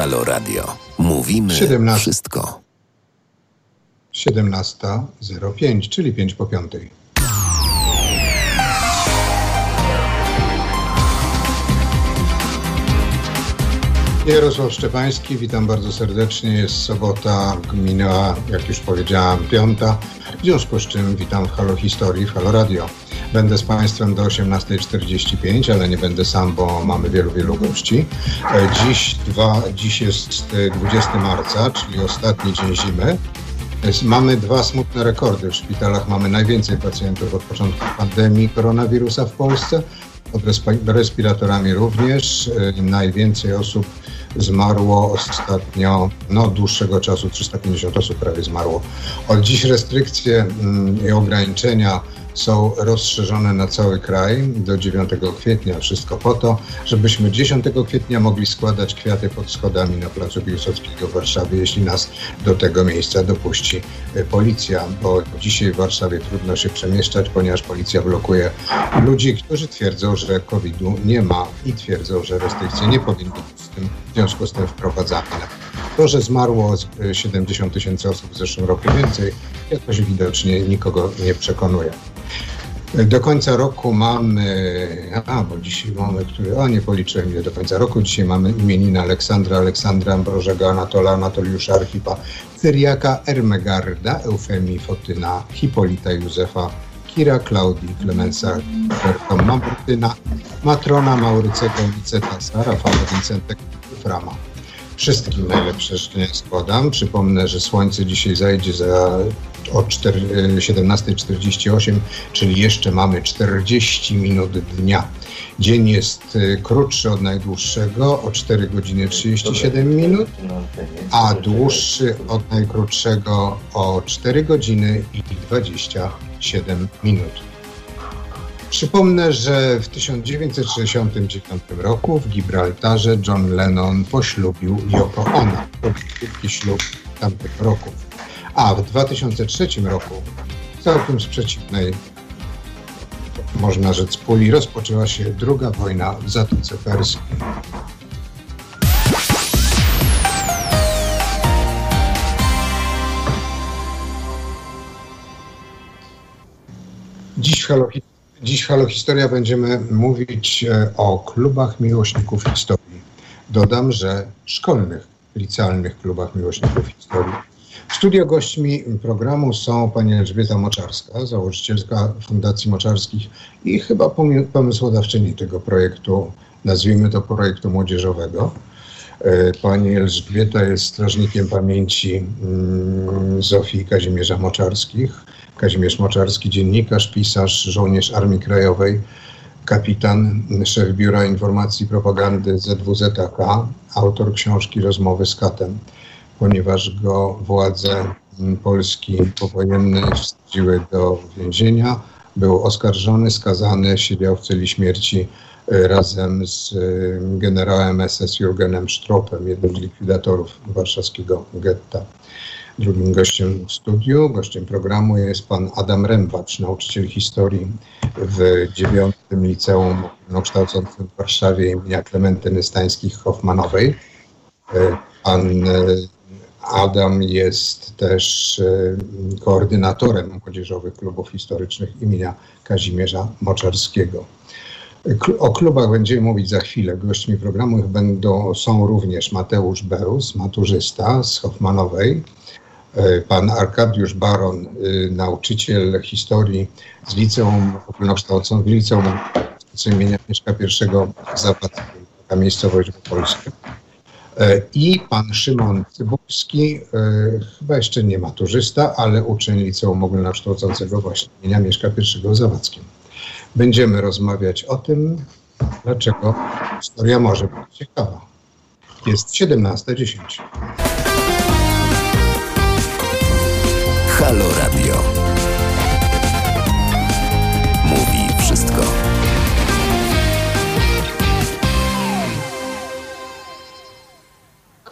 Halo Radio. Mówimy 17. wszystko. 17.05, czyli 5 po 5. Jarosław Szczepański, witam bardzo serdecznie. Jest sobota, minęła, jak już powiedziałam, piąta. W związku z czym witam w Halo Historii, w Halo Radio. Będę z Państwem do 18.45, ale nie będę sam, bo mamy wielu, wielu gości. E, dziś, dwa, dziś jest 20 marca, czyli ostatni dzień zimy. Mamy dwa smutne rekordy. W szpitalach mamy najwięcej pacjentów od początku pandemii koronawirusa w Polsce. Pod respiratorami również. E, najwięcej osób zmarło ostatnio, no dłuższego czasu, 350 osób prawie zmarło. Od dziś restrykcje mm, i ograniczenia są rozszerzone na cały kraj do 9 kwietnia. Wszystko po to, żebyśmy 10 kwietnia mogli składać kwiaty pod schodami na Placu Piłsudskiego w Warszawie, jeśli nas do tego miejsca dopuści e, policja, bo dzisiaj w Warszawie trudno się przemieszczać, ponieważ policja blokuje ludzi, którzy twierdzą, że COVID-u nie ma i twierdzą, że restrykcje nie powinny być tym, w związku z tym wprowadzane. To, że zmarło 70 tysięcy osób w zeszłym roku więcej, jakoś widocznie nikogo nie przekonuje. Do końca roku mamy, a bo dzisiaj mamy, który, o nie policzyłem ile do końca roku, dzisiaj mamy imieniny Aleksandra, Aleksandra Ambrożego, Anatola, Anatoliusza Archipa, Cyriaka, Ermegarda, Eufemii, Fotyna, Hipolita, Józefa, Kira, Klaudii, Klemensa, Bertoma, Martyna, Matrona, Maurycego, Liceta, Sara, Fala, Wincentek, Frama. Wszystkim najlepsze życzenia składam. Przypomnę, że słońce dzisiaj zajdzie za o 17.48, czyli jeszcze mamy 40 minut dnia. Dzień jest y, krótszy od najdłuższego o 4 godziny 37 minut, a dłuższy od najkrótszego o 4 godziny i 27 minut. Przypomnę, że w 1969 roku w Gibraltarze John Lennon poślubił Yoko Ono. To był ślub tamtych roków. A w 2003 roku całkiem z można rzec, puli rozpoczęła się druga wojna w Zatoce Perskiej. Dziś Halo Dziś w Halo Historia będziemy mówić e, o klubach miłośników historii. Dodam, że szkolnych, licealnych klubach miłośników historii. Studio gośćmi programu są pani Elżbieta Moczarska, założycielka Fundacji Moczarskich i chyba pomysłodawczyni tego projektu, nazwijmy to projektu młodzieżowego. E, pani Elżbieta jest strażnikiem pamięci mm, Zofii Kazimierza Moczarskich Kazimierz Moczarski, dziennikarz, pisarz, żołnierz Armii Krajowej, kapitan, szef Biura Informacji i Propagandy ZWZK, autor książki Rozmowy z Katem, ponieważ go władze Polski powojenne wsadziły do więzienia. Był oskarżony, skazany, siedział w celi śmierci e, razem z e, generałem SS Jurgenem Stropem, jednym z likwidatorów warszawskiego getta. Drugim gościem w studiu, gościem programu jest pan Adam Rębacz, nauczyciel historii w dziewiątym liceum ogólnokształcącym w Warszawie imienia Klementyny Stańskich-Hoffmanowej. E, pan Adam jest też e, koordynatorem młodzieżowych klubów historycznych imienia Kazimierza Moczarskiego. O klubach będziemy mówić za chwilę. Gośćmi programu będą, są również Mateusz Berus, maturzysta z Hoffmanowej, E, pan Arkadiusz Baron, e, nauczyciel historii z liceum ogólnokształcącym, liceum imienia Mieszka I Zawadzkiego, taka miejscowość w Polsce. E, I pan Szymon Cybulski, chyba jeszcze nie maturzysta, ale uczeń liceum ogólnokształcącego właśnie imienia Mieszka I w Zawadzkim. Będziemy rozmawiać o tym, dlaczego historia może być ciekawa. Jest 17.10. Halo Radio.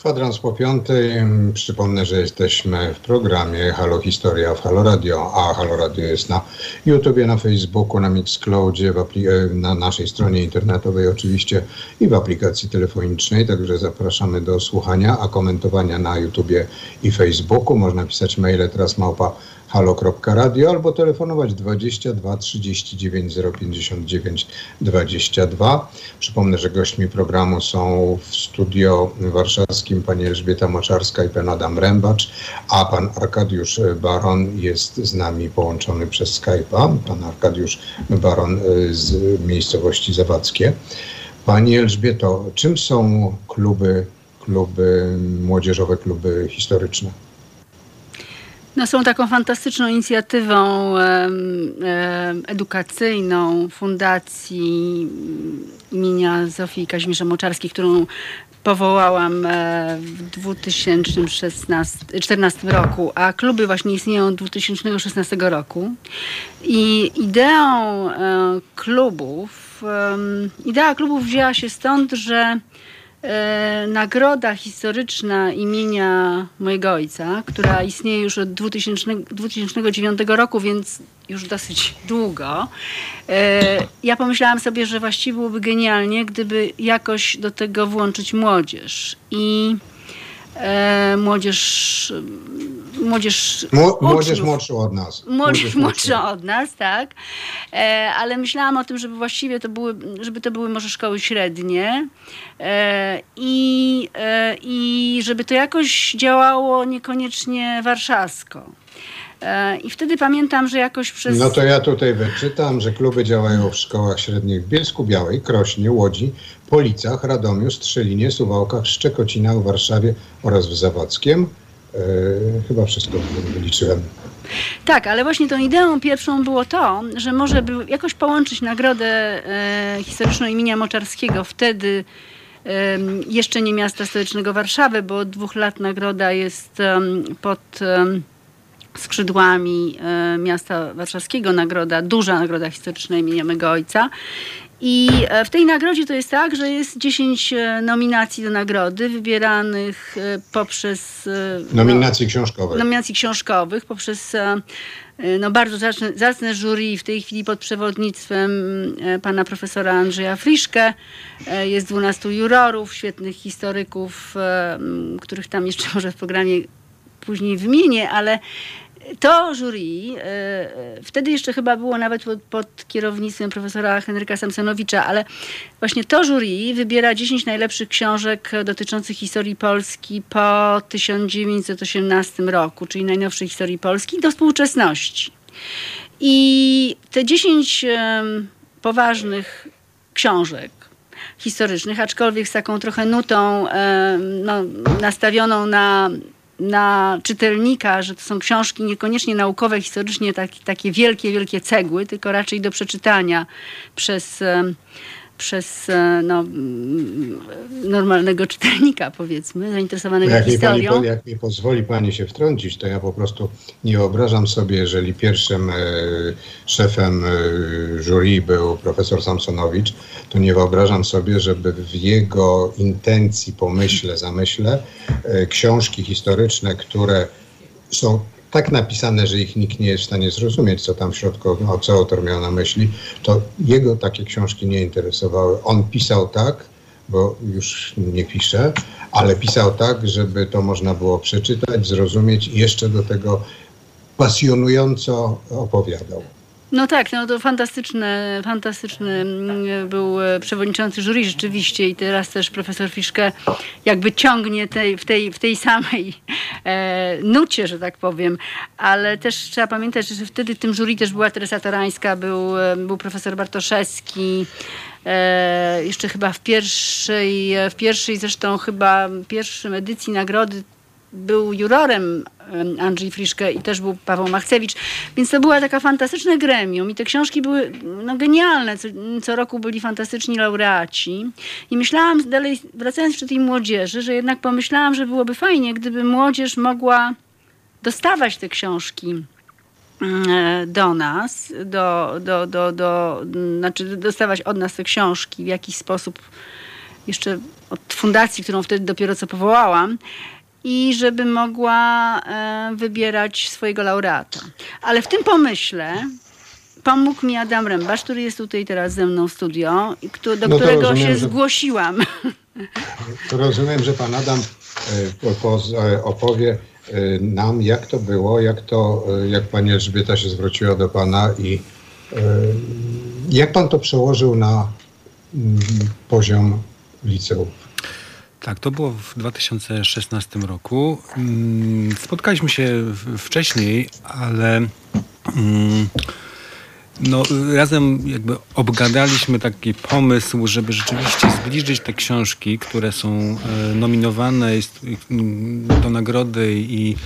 Kwadrans po piątej. Przypomnę, że jesteśmy w programie Halo Historia w Halo Radio, a Halo Radio jest na YouTubie, na Facebooku, na Mixcloudzie, e, na naszej stronie internetowej oczywiście i w aplikacji telefonicznej, także zapraszamy do słuchania, a komentowania na YouTubie i Facebooku. Można pisać maile teraz małpa halo.radio albo telefonować 22 39 059 22. Przypomnę, że gośćmi programu są w studio warszawskim pani Elżbieta Moczarska i pan Adam Rębacz, a pan Arkadiusz Baron jest z nami połączony przez Skype'a. Pan Arkadiusz Baron z miejscowości Zawadzkie. Pani Elżbieto, czym są kluby, kluby młodzieżowe, kluby historyczne? No, są taką fantastyczną inicjatywą edukacyjną Fundacji imienia Zofii Kazimierza Moczarskiej, którą powołałam e, w 2014 roku, a kluby właśnie istnieją od 2016 roku. I ideą e, klubów, idea klubów wzięła się stąd, że nagroda historyczna imienia mojego ojca, która istnieje już od 2000, 2009 roku, więc już dosyć długo. E, ja pomyślałam sobie, że właściwie byłoby genialnie, gdyby jakoś do tego włączyć młodzież. I e, młodzież młodzież. młodzież młodsza od nas. Młodzież młodsza od nas, tak. E, ale myślałam o tym, żeby właściwie to były, żeby to były może szkoły średnie e, i, e, i żeby to jakoś działało niekoniecznie warszawsko. E, I wtedy pamiętam, że jakoś przez. No to ja tutaj wyczytam, że kluby działają w szkołach średnich w Bielsku Białej, Krośnie, Łodzi, Policach, Radomiu, Strzelinie, Suwałkach, Szczekocinach, Warszawie oraz w Zawadzkiem. E, chyba wszystko wyliczyłem. Tak, ale właśnie tą ideą pierwszą było to, że może by jakoś połączyć nagrodę e, historyczną imienia Moczarskiego wtedy jeszcze nie miasta stołecznego Warszawy, bo od dwóch lat nagroda jest pod skrzydłami e, miasta warszawskiego nagroda, duża nagroda historyczna imienia mego ojca. I e, w tej nagrodzie to jest tak, że jest 10 e, nominacji do nagrody wybieranych poprzez. Nominacji no, książkowych. Nominacji książkowych poprzez no, bardzo zacne, zacne jury w tej chwili pod przewodnictwem pana profesora Andrzeja Friszke. Jest 12 jurorów, świetnych historyków, których tam jeszcze może w programie później wymienię, ale to jury, e, wtedy jeszcze chyba było nawet pod, pod, kierownictwem profesora Henryka Samsonowicza, ale właśnie to jury wybiera 10 najlepszych książek dotyczących historii Polski po 1918 roku, czyli najnowszej historii Polski do współczesności. I te 10 poważnych książek historycznych, aczkolwiek z taką trochę nutą no, nastawioną na na czytelnika, że to są książki niekoniecznie naukowe, historycznie tak, takie wielkie, wielkie cegły, tylko raczej do przeczytania przez przez e, no, normalnego czytelnika, powiedzmy, zainteresowanego jak historią. Mi pani, jak mi pozwoli Pani się wtrącić, to ja po prostu nie wyobrażam sobie, jeżeli pierwszym e, szefem e, jury był profesor Samsonowicz, to nie wyobrażam sobie, żeby w jego intencji, pomyśle, zamyśle e, książki historyczne, które są tak napisane, że ich nikt nie jest w stanie zrozumieć, co tam w środku, no, co autor miał na myśli, to jego takie książki nie interesowały. On pisał tak, bo już nie pisze, ale pisał tak, żeby to można było przeczytać, zrozumieć i jeszcze do tego pasjonująco opowiadał. No tak, no to fantastyczny, fantastyczny mm, był e, przewodniczący jury rzeczywiście i teraz też profesor Fiszke jakby ciągnie tej, w, tej, w tej samej e, nucie, że tak powiem, ale też trzeba pamiętać, że wtedy w tym jury też była Teresa Torańska, był, e, był profesor Bartoszewski, e, jeszcze chyba w pierwszej, w pierwszej zresztą chyba pierwszym edycji nagrody był jurorem Andrzej Friszke i też był Paweł Machcewicz, więc to była taka fantastyczna gremium i te książki były no, genialne. Co, co roku byli fantastyczni laureaci. I myślałam dalej, wracając do tej młodzieży, że jednak pomyślałam, że byłoby fajnie, gdyby młodzież mogła dostawać te książki mm, do nas, do, do, do, do, znaczy dostawać od nas te książki w jakiś sposób jeszcze od fundacji, którą wtedy dopiero co powołałam i żeby mogła wybierać swojego laureata. Ale w tym pomyśle pomógł mi Adam Rębasz, który jest tutaj teraz ze mną w studio, do no którego rozumiem, się że... zgłosiłam. Rozumiem, że pan Adam e, opowie e, nam, jak to było, jak to, e, jak pani Elżbieta się zwróciła do pana i jak pan to przełożył na mm, poziom liceów? Tak, to było w 2016 roku. Mm, spotkaliśmy się wcześniej, ale mm, no, razem jakby obgadaliśmy taki pomysł, żeby rzeczywiście zbliżyć te książki, które są e, nominowane do nagrody i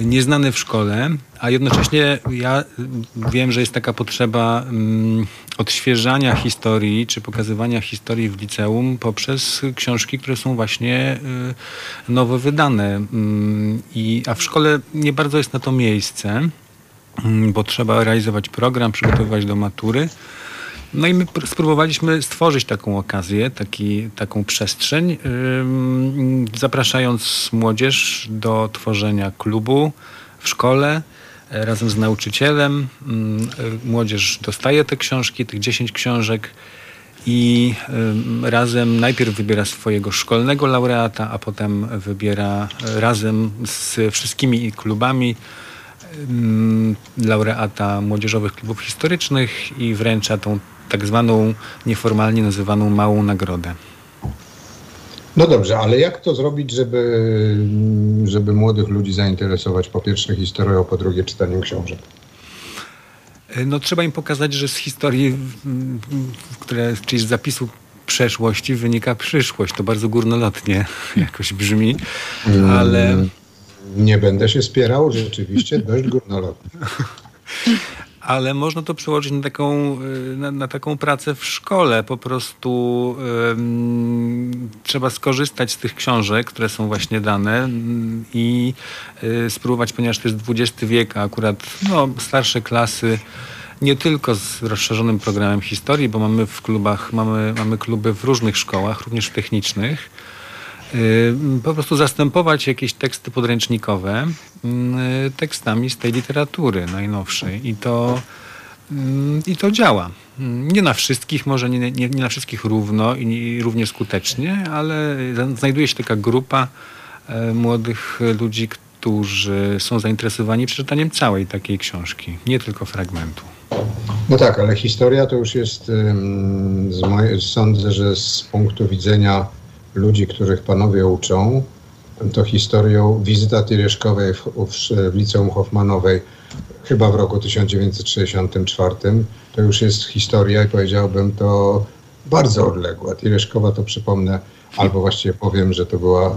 nieznane w szkole, a jednocześnie ja wiem, że jest taka potrzeba mm, odświeżania historii, czy pokazywania historii w liceum poprzez książki, które są właśnie y, nowo wydane. Mm, I, a w szkole nie bardzo jest na to miejsce. Mm, bo trzeba realizować program, przygotowywać do matury. No i my spróbowaliśmy stworzyć taką okazję, taki, taką przestrzeń, zapraszając młodzież do tworzenia klubu w szkole e, razem z nauczycielem. Młodzież dostaje te książki, tych 10 książek i razem najpierw wybiera swojego szkolnego laureata, a potem wybiera razem z wszystkimi klubami laureata młodzieżowych klubów historycznych i wręcza tą tak zwaną nieformalnie nazywaną małą nagrodę. No dobrze, ale jak to zrobić, żeby, żeby młodych ludzi zainteresować po pierwsze historią, a po drugie czytaniem książek? No trzeba im pokazać, że z historii, które, czyli z zapisu przeszłości wynika przyszłość. To bardzo górnolotnie jakoś brzmi, mm. ale... Nie będę się spierał, rzeczywiście dość górnolotnie. Ale można to przełożyć na taką, y, na, na taką pracę w szkole. Po prostu trzeba skorzystać z tych książek, które są właśnie dane i y, spróbować, ponieważ to jest XX wiek, a akurat no, starsze klasy nie tylko z rozszerzonym programem historii, bo mamy w klubach, mamy, mamy kluby w różnych szkołach, również technicznych po prostu zastępować jakieś teksty podręcznikowe tekstami z tej literatury najnowszej i to, i to działa. Nie na wszystkich, może nie, nie, nie na wszystkich równo i nie, równie skutecznie, ale znajduje się taka grupa młodych ludzi, którzy są zainteresowani przeczytaniem całej takiej książki, nie tylko fragmentu. No tak, ale historia to już jest, z moje, sądzę, że z punktu widzenia ludzi, których panowie uczą, to historią wizyta Tyrieszkowej w, w, w Liceum Hoffmanowej chyba w roku 1964. To już jest historia i powiedziałbym to bardzo odległa. Tiryszkowa to przypomnę, albo właściwie powiem, że to była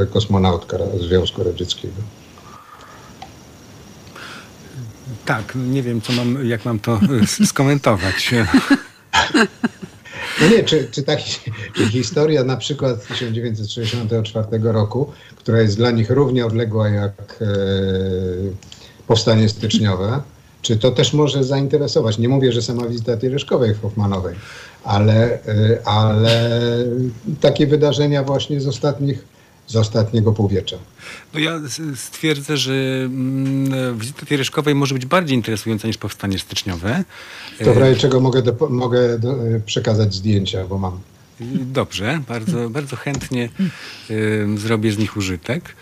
e, kosmonautka Związku Radzieckiego. Tak, nie wiem, co mam, jak mam to skomentować. No nie, czy, czy, ta, czy historia na przykład 1964 roku, która jest dla nich równie odległa jak e, powstanie styczniowe, czy to też może zainteresować? Nie mówię, że sama wizyta Tiereszkowej w Hoffmanowej, ale, e, ale takie wydarzenia właśnie z ostatnich z ostatniego półwiecza. No ja stwierdzę, że mm, wizyta Tiereszkowej może być bardziej interesująca niż powstanie styczniowe. To w razie czego mogę, do, mogę do, przekazać zdjęcia, bo mam. Dobrze, bardzo, bardzo chętnie y, zrobię z nich użytek.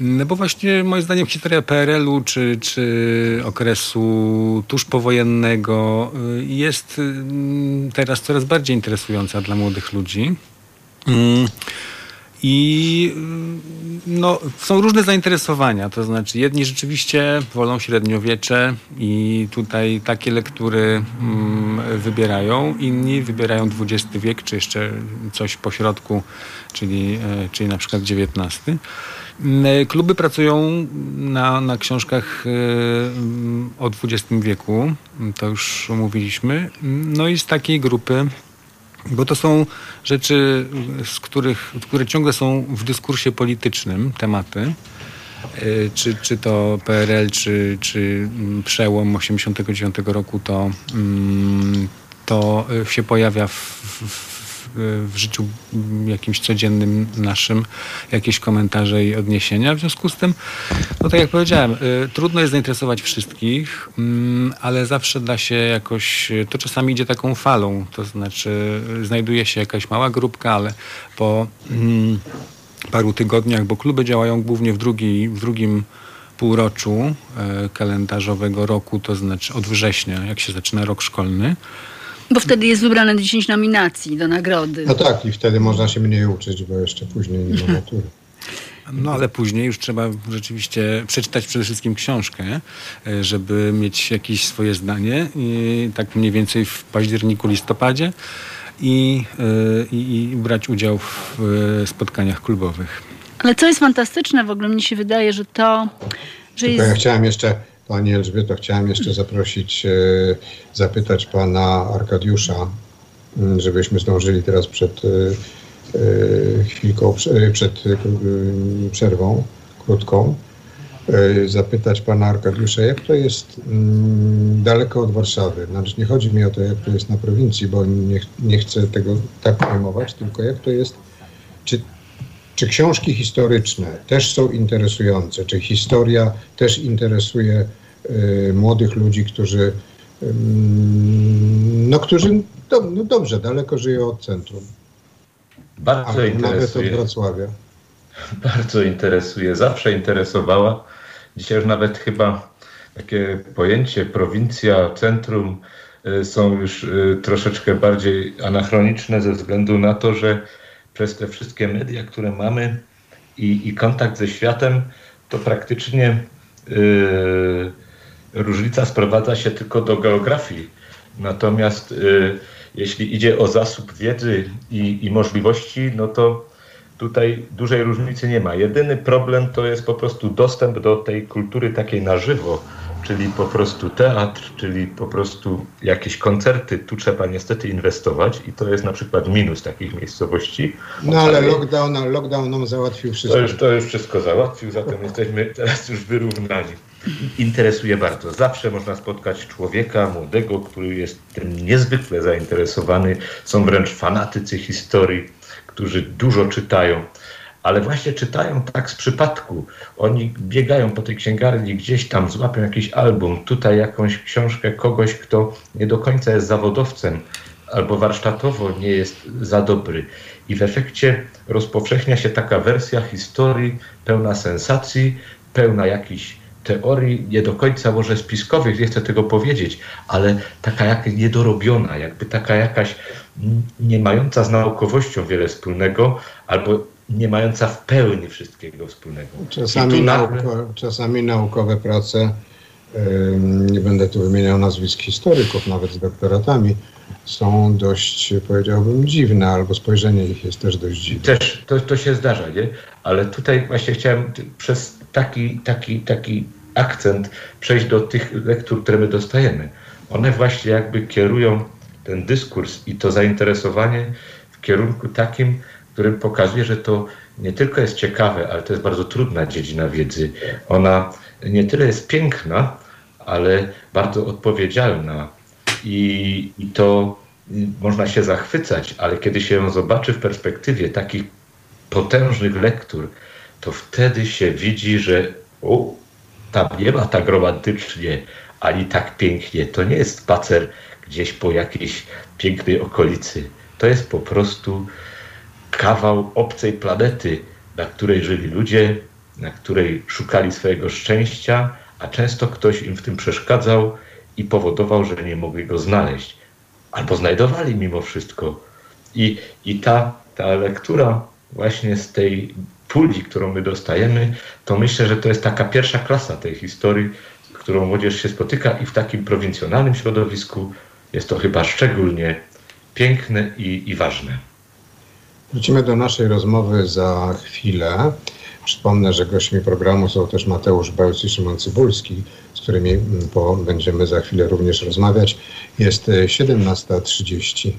No bo właśnie moim zdaniem historia PRL-u czy, czy okresu tuż powojennego y, jest y, teraz coraz bardziej interesująca dla młodych ludzi. I no, są różne zainteresowania, to znaczy jedni rzeczywiście wolą średniowiecze i tutaj takie lektury mm, wybierają, inni wybierają XX wiek, czy jeszcze coś po środku, czyli, e, czyli na przykład XIX. Mm, kluby pracują na, na książkach e, o XX wieku, to już mówiliśmy. No i z takiej grupy bo to są rzeczy, z których, które ciągle są w dyskursie politycznym, tematy. E, czy, czy to PRL, czy, czy mm, przełom 89 roku, to, mm, to się pojawia w, w, w życiu jakimś codziennym naszym jakieś komentarze i odniesienia. W związku z tym, no tak jak powiedziałem, trudno jest zainteresować wszystkich, mm, ale zawsze da się jakoś, to czasami idzie taką falą, to znaczy znajduje się jakaś mała grupka, ale po mm, paru tygodniach, bo kluby działają głównie w, drugi, w drugim półroczu e, kalendarzowego roku, to znaczy od września, jak się zaczyna rok szkolny. Bo wtedy jest wybrane 10 nominacji do nagrody. No tak, i wtedy można się mniej uczyć, bo jeszcze później nie ma matury. No ale później już trzeba rzeczywiście przeczytać przede wszystkim książkę, e, żeby mieć jakieś swoje zdanie. I tak mniej więcej w październiku, listopadzie i, e, i, i brać udział w spotkaniach klubowych. Ale co jest fantastyczne, w ogóle mnie się wydaje, że to, że Tylko jest... ja chciałem jeszcze, Pani Elżbieto, chciałem jeszcze zaprosić, e, zapytać Pana Arkadiusza, żebyśmy zdążyli teraz przed e, e, chwilką, przed przerwą krótką, zapytać pana Arkadiusza, jak to jest daleko od Warszawy. Znaczy nie chodzi mi o to, jak to jest na prowincji, bo nie, nie chcę tego tak pojmować, tylko jak to jest, czy czy książki historyczne też są interesujące? Czy historia też interesuje y, młodych ludzi, którzy, y, no, którzy do, no dobrze, daleko żyją od centrum? Bardzo interesuje. Nawet od Wrocławia. Bardzo interesuje. Zawsze interesowała. Dzisiaj już nawet chyba takie pojęcie prowincja, centrum y, są już y, troszeczkę bardziej anachroniczne ze względu na to, że przez te wszystkie media, które mamy i, i kontakt ze światem, to praktycznie yy, różnica sprowadza się tylko do geografii. Natomiast yy, jeśli idzie o zasób wiedzy i, i możliwości, no to tutaj dużej różnicy nie ma. Jedyny problem to jest po prostu dostęp do tej kultury takiej na żywo czyli po prostu teatr, czyli po prostu jakieś koncerty. Tu trzeba niestety inwestować i to jest na przykład minus takich miejscowości. No ale lockdown, lockdown nam załatwił wszystko. To już, to już wszystko załatwił, zatem jesteśmy teraz już wyrównani. Interesuje bardzo. Zawsze można spotkać człowieka młodego, który jest tym niezwykle zainteresowany. Są wręcz fanatycy historii, którzy dużo czytają ale właśnie czytają tak z przypadku. Oni biegają po tej księgarni, gdzieś tam złapią jakiś album, tutaj jakąś książkę kogoś, kto nie do końca jest zawodowcem albo warsztatowo nie jest za dobry. I w efekcie rozpowszechnia się taka wersja historii pełna sensacji, pełna jakichś teorii, nie do końca może spiskowych, nie chcę tego powiedzieć, ale taka jak niedorobiona, jakby taka jakaś nie mająca z naukowością wiele wspólnego, albo nie mająca w pełni wszystkiego wspólnego. Czasami, nagle... nauko, czasami naukowe prace, nie będę tu wymieniał nazwisk historyków, nawet z doktoratami, są dość, powiedziałbym, dziwne, albo spojrzenie ich jest też dość dziwne. Też, to, to się zdarza, nie? Ale tutaj właśnie chciałem przez taki, taki, taki akcent przejść do tych lektur, które my dostajemy. One właśnie jakby kierują ten dyskurs i to zainteresowanie w kierunku takim, który pokazuje, że to nie tylko jest ciekawe, ale to jest bardzo trudna dziedzina wiedzy. Ona nie tyle jest piękna, ale bardzo odpowiedzialna i, i to można się zachwycać, ale kiedy się ją zobaczy w perspektywie takich potężnych lektur, to wtedy się widzi, że o, tam nie ma tak romantycznie, ani tak pięknie. To nie jest spacer gdzieś po jakiejś pięknej okolicy. To jest po prostu kawał obcej planety, na której żyli ludzie, na której szukali swojego szczęścia, a często ktoś im w tym przeszkadzał i powodował, że nie mogli go znaleźć. Albo znajdowali mimo wszystko. I, i ta, ta lektura właśnie z tej puli, którą my dostajemy, to myślę, że to jest taka pierwsza klasa tej historii, z którą młodzież się spotyka i w takim prowincjonalnym środowisku jest to chyba szczególnie piękne i, i ważne. Wrócimy do naszej rozmowy za chwilę. Przypomnę, że gośćmi programu są też Mateusz Bełc i Szymon Cybulski, z którymi mm, będziemy za chwilę również rozmawiać. Jest 17.30.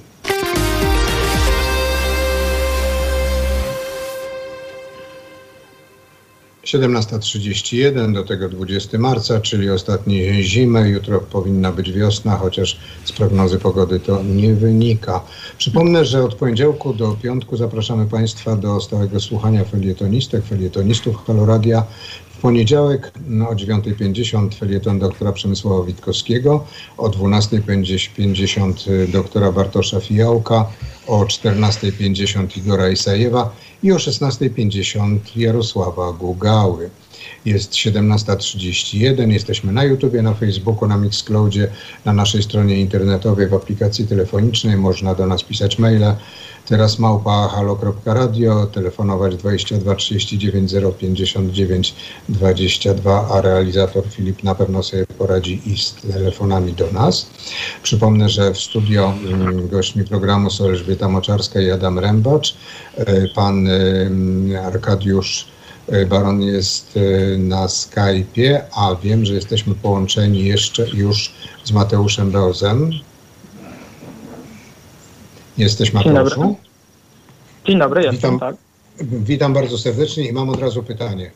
17.31 do tego 20 marca, czyli ostatni zimę. Jutro powinna być wiosna, chociaż z prognozy pogody to nie wynika. Przypomnę, że od poniedziałku do piątku zapraszamy Państwa do stałego słuchania felietonistek, felietonistów Haloradia. W poniedziałek no, o 9.50 felieton doktora Przemysława Witkowskiego, o 12.50 doktora Bartosza Fijałka, o 14.50 Igora Isajewa i o 16.50 Jarosława Gugały. Jest 17.31, jesteśmy na YouTubie, na Facebooku, na Mixcloudzie, na naszej stronie internetowej, w aplikacji telefonicznej, można do nas pisać maile. Teraz małpa halo.radio, telefonować 22 39 059 22, a realizator Filip na pewno sobie poradzi i z telefonami do nas. Przypomnę, że w studio mm, gośćmi programu są Elżbieta Moczarska i Adam Rębacz. E, pan Arkadiusz e, Baron jest e, na Skype'ie, a wiem, że jesteśmy połączeni jeszcze już z Mateuszem Beozem. Jesteś Mateuszu? Dzień dobry. Dzień dobry, jestem, witam, tak. Witam bardzo serdecznie i mam od razu pytanie.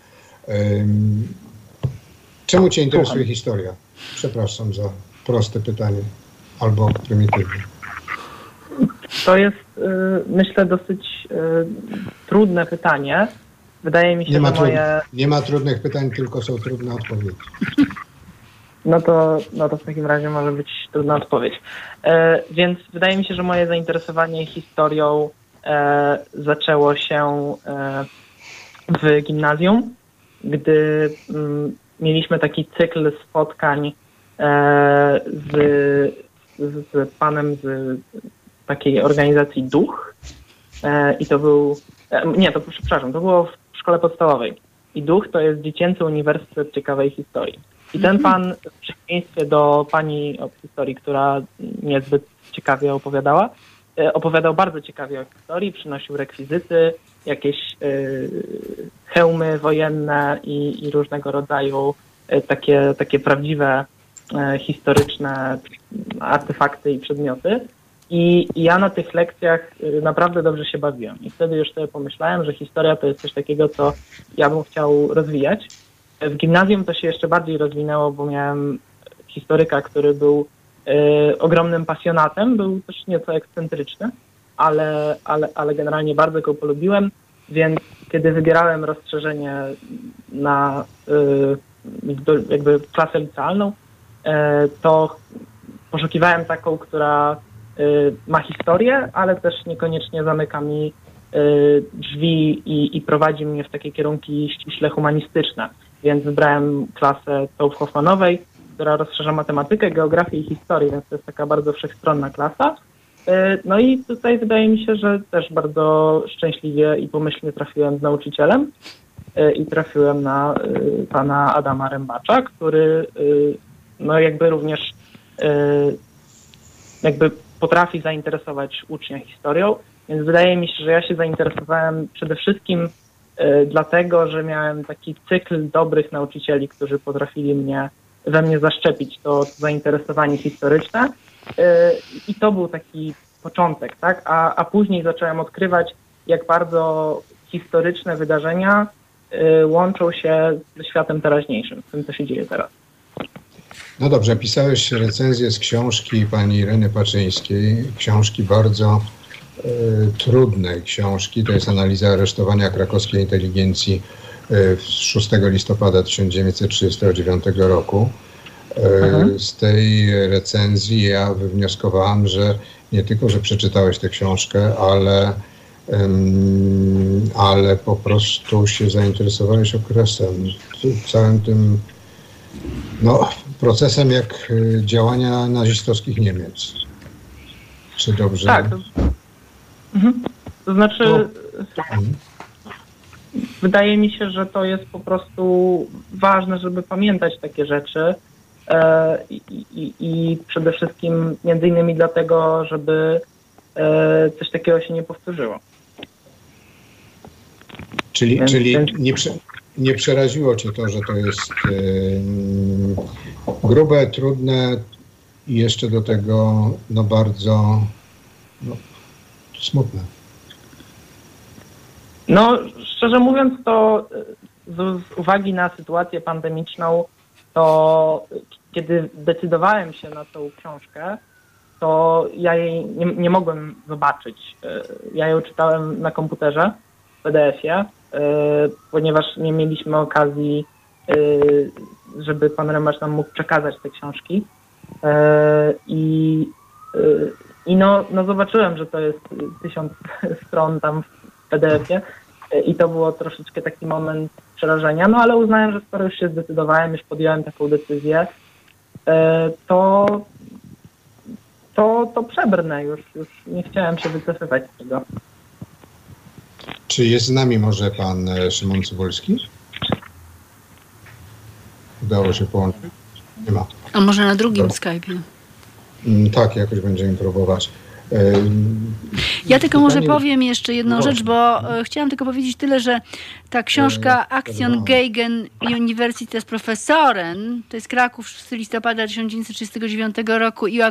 Czemu Cię interesuje Słucham. historia? Przepraszam za proste pytanie albo prymitywne. To jest, y, myślę, dosyć y, trudne pytanie. Wydaje mi się, nie ma że moje... Nie ma trudnych pytań, tylko są trudne odpowiedzi. No to, no to w takim razie może być trudna odpowiedź. E, więc wydaje mi się, że moje zainteresowanie historią e, zaczęło się e, w gimnazjum, gdy mm, mieliśmy taki cykl spotkań e, z, z panem z takiej organizacji Duch. E, I to był, e, nie, to przepraszam, to było w szkole podstawowej. I Duch to jest Dziecięcy Uniwersytet Ciekawej Historii. I ten mhm. pan, w przeciwieństwie do pani od historii, która niezbyt ciekawie opowiadała, e, opowiadał bardzo ciekawie o historii, przynosił rekwizyty, jakieś y, hełmy wojenne i, i, różnego rodzaju y, takie, takie prawdziwe historyczne artefakty i przedmioty. I ja na tych lekcjach naprawdę dobrze się bawiłem. I wtedy już sobie pomyślałem, że historia to jest coś takiego, co ja bym chciał rozwijać. W gimnazjum to się jeszcze bardziej rozwinęło, bo miałem historyka, który był y, ogromnym pasjonatem, był też nieco ekscentryczny, ale, ale, ale generalnie bardzo go polubiłem, więc kiedy wybierałem rozszerzenie na y, jakby klasę licealną, y, to poszukiwałem taką, która ma historię, ale też niekoniecznie zamyka mi drzwi i, i prowadzi mnie w takie kierunki ściśle humanistyczne więc wybrałem klasę Taub Hoffmanowej, która rozszerza matematykę, geografię i historię, więc to jest taka bardzo wszechstronna klasa. E, no i tutaj wydaje mi się, że też bardzo szczęśliwie i pomyślnie trafiłem z nauczycielem e, i trafiłem na e, pana Adama Rębacza, który no jakby również jakby potrafi zainteresować ucznia historią, więc wydaje mi się, że ja się zainteresowałem przede wszystkim dlatego że miałem taki cykl dobrych nauczycieli, którzy potrafili mnie we mnie zaszczepić to zainteresowanie historyczne. E, I to był taki początek, tak? A, a później zacząłem odkrywać, jak bardzo historyczne wydarzenia e, łączą się ze światem teraźniejszym, z tym, co się dzieje teraz. No dobrze, pisałeś recenzję z książki pani Ireny Paczyńskiej, książki bardzo E, trudnej książki. To jest analiza aresztowania krakowskiej inteligencji 6 e, listopada 1939 roku. E, z tej recenzji ja wywnioskowałem, że nie tylko, że przeczytałeś tę książkę, ale, ale po prostu się zainteresowałeś okresem, całym tym no, procesem jak działania nazistowskich Niemiec. Czy dobrze? Tak, Mhm. To znaczy, wydaje mi się, że to jest po prostu ważne, żeby pamiętać takie rzeczy. E, I, i, I, przede wszystkim między innymi dlatego, żeby e, coś takiego się nie powtórzyło. Czyli, więc, czyli więc... Nie, nie przeraziło cię to, że to jest grube, trudne i jeszcze do tego no bardzo no, smutne. No, szczerze mówiąc, to z, z uwagi na sytuację pandemiczną, to kiedy decydowałem się na tą książkę, to ja jej nie, nie mogłem zobaczyć. Ja ją czytałem na komputerze w PDF-ie, ponieważ nie mieliśmy okazji, żeby pan Remasz nam mógł przekazać te książki. I i no, no zobaczyłem, że to jest tysiąc stron tam w PDF-ie i to było troszeczkę taki moment przerażenia, no ale uznałem, że skoro już się zdecydowałem, już podjąłem taką decyzję, e, to, to, to przebrnę już, już nie chciałem się wycofywać z tego. Czy jest z nami może pan e, Szymon Cybulski? Udało się połączyć? Nie ma. A może na drugim Skype'ie? Mm, tak, jakoś będziemy próbować. Ja tylko może powiem jeszcze jedną rzecz, bo e, chciałam tylko powiedzieć tyle, że ta książka Action Gegen Universitas Professoren, to jest Kraków z listopada 1939 roku i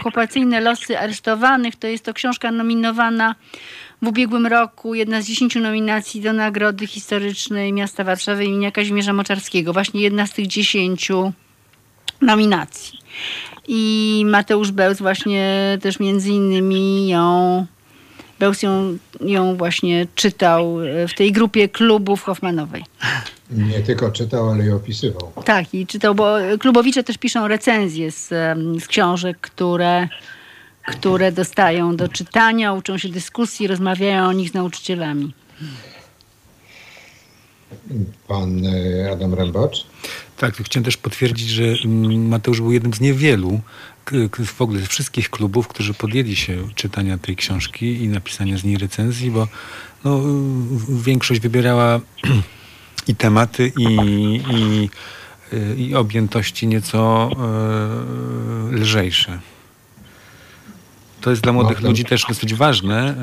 okupacyjne losy aresztowanych, to jest to książka nominowana w ubiegłym roku, jedna z dziesięciu nominacji do Nagrody Historycznej Miasta Warszawy imienia Kazimierza Moczarskiego. Właśnie jedna z tych dziesięciu nominacji. I Mateusz Bełz właśnie też między innymi ją, Bełz ją, ją właśnie czytał w tej grupie klubów Hoffmanowej. Nie tylko czytał, ale i opisywał. Tak, i czytał, bo klubowicze też piszą recenzje z, z książek, które, które dostają do czytania, uczą się dyskusji, rozmawiają o nich z nauczycielami. Pan e, Adam Rębacz? Tak, chciałem też potwierdzić, że mm, Mateusz był jednym z niewielu w ogóle z wszystkich klubów, którzy podjęli się czytania tej książki i napisania z niej recenzji, bo no, większość wybierała i tematy, i, i, i objętości nieco e, lżejsze. To jest dla młodych no, ludzi też dosyć ważne,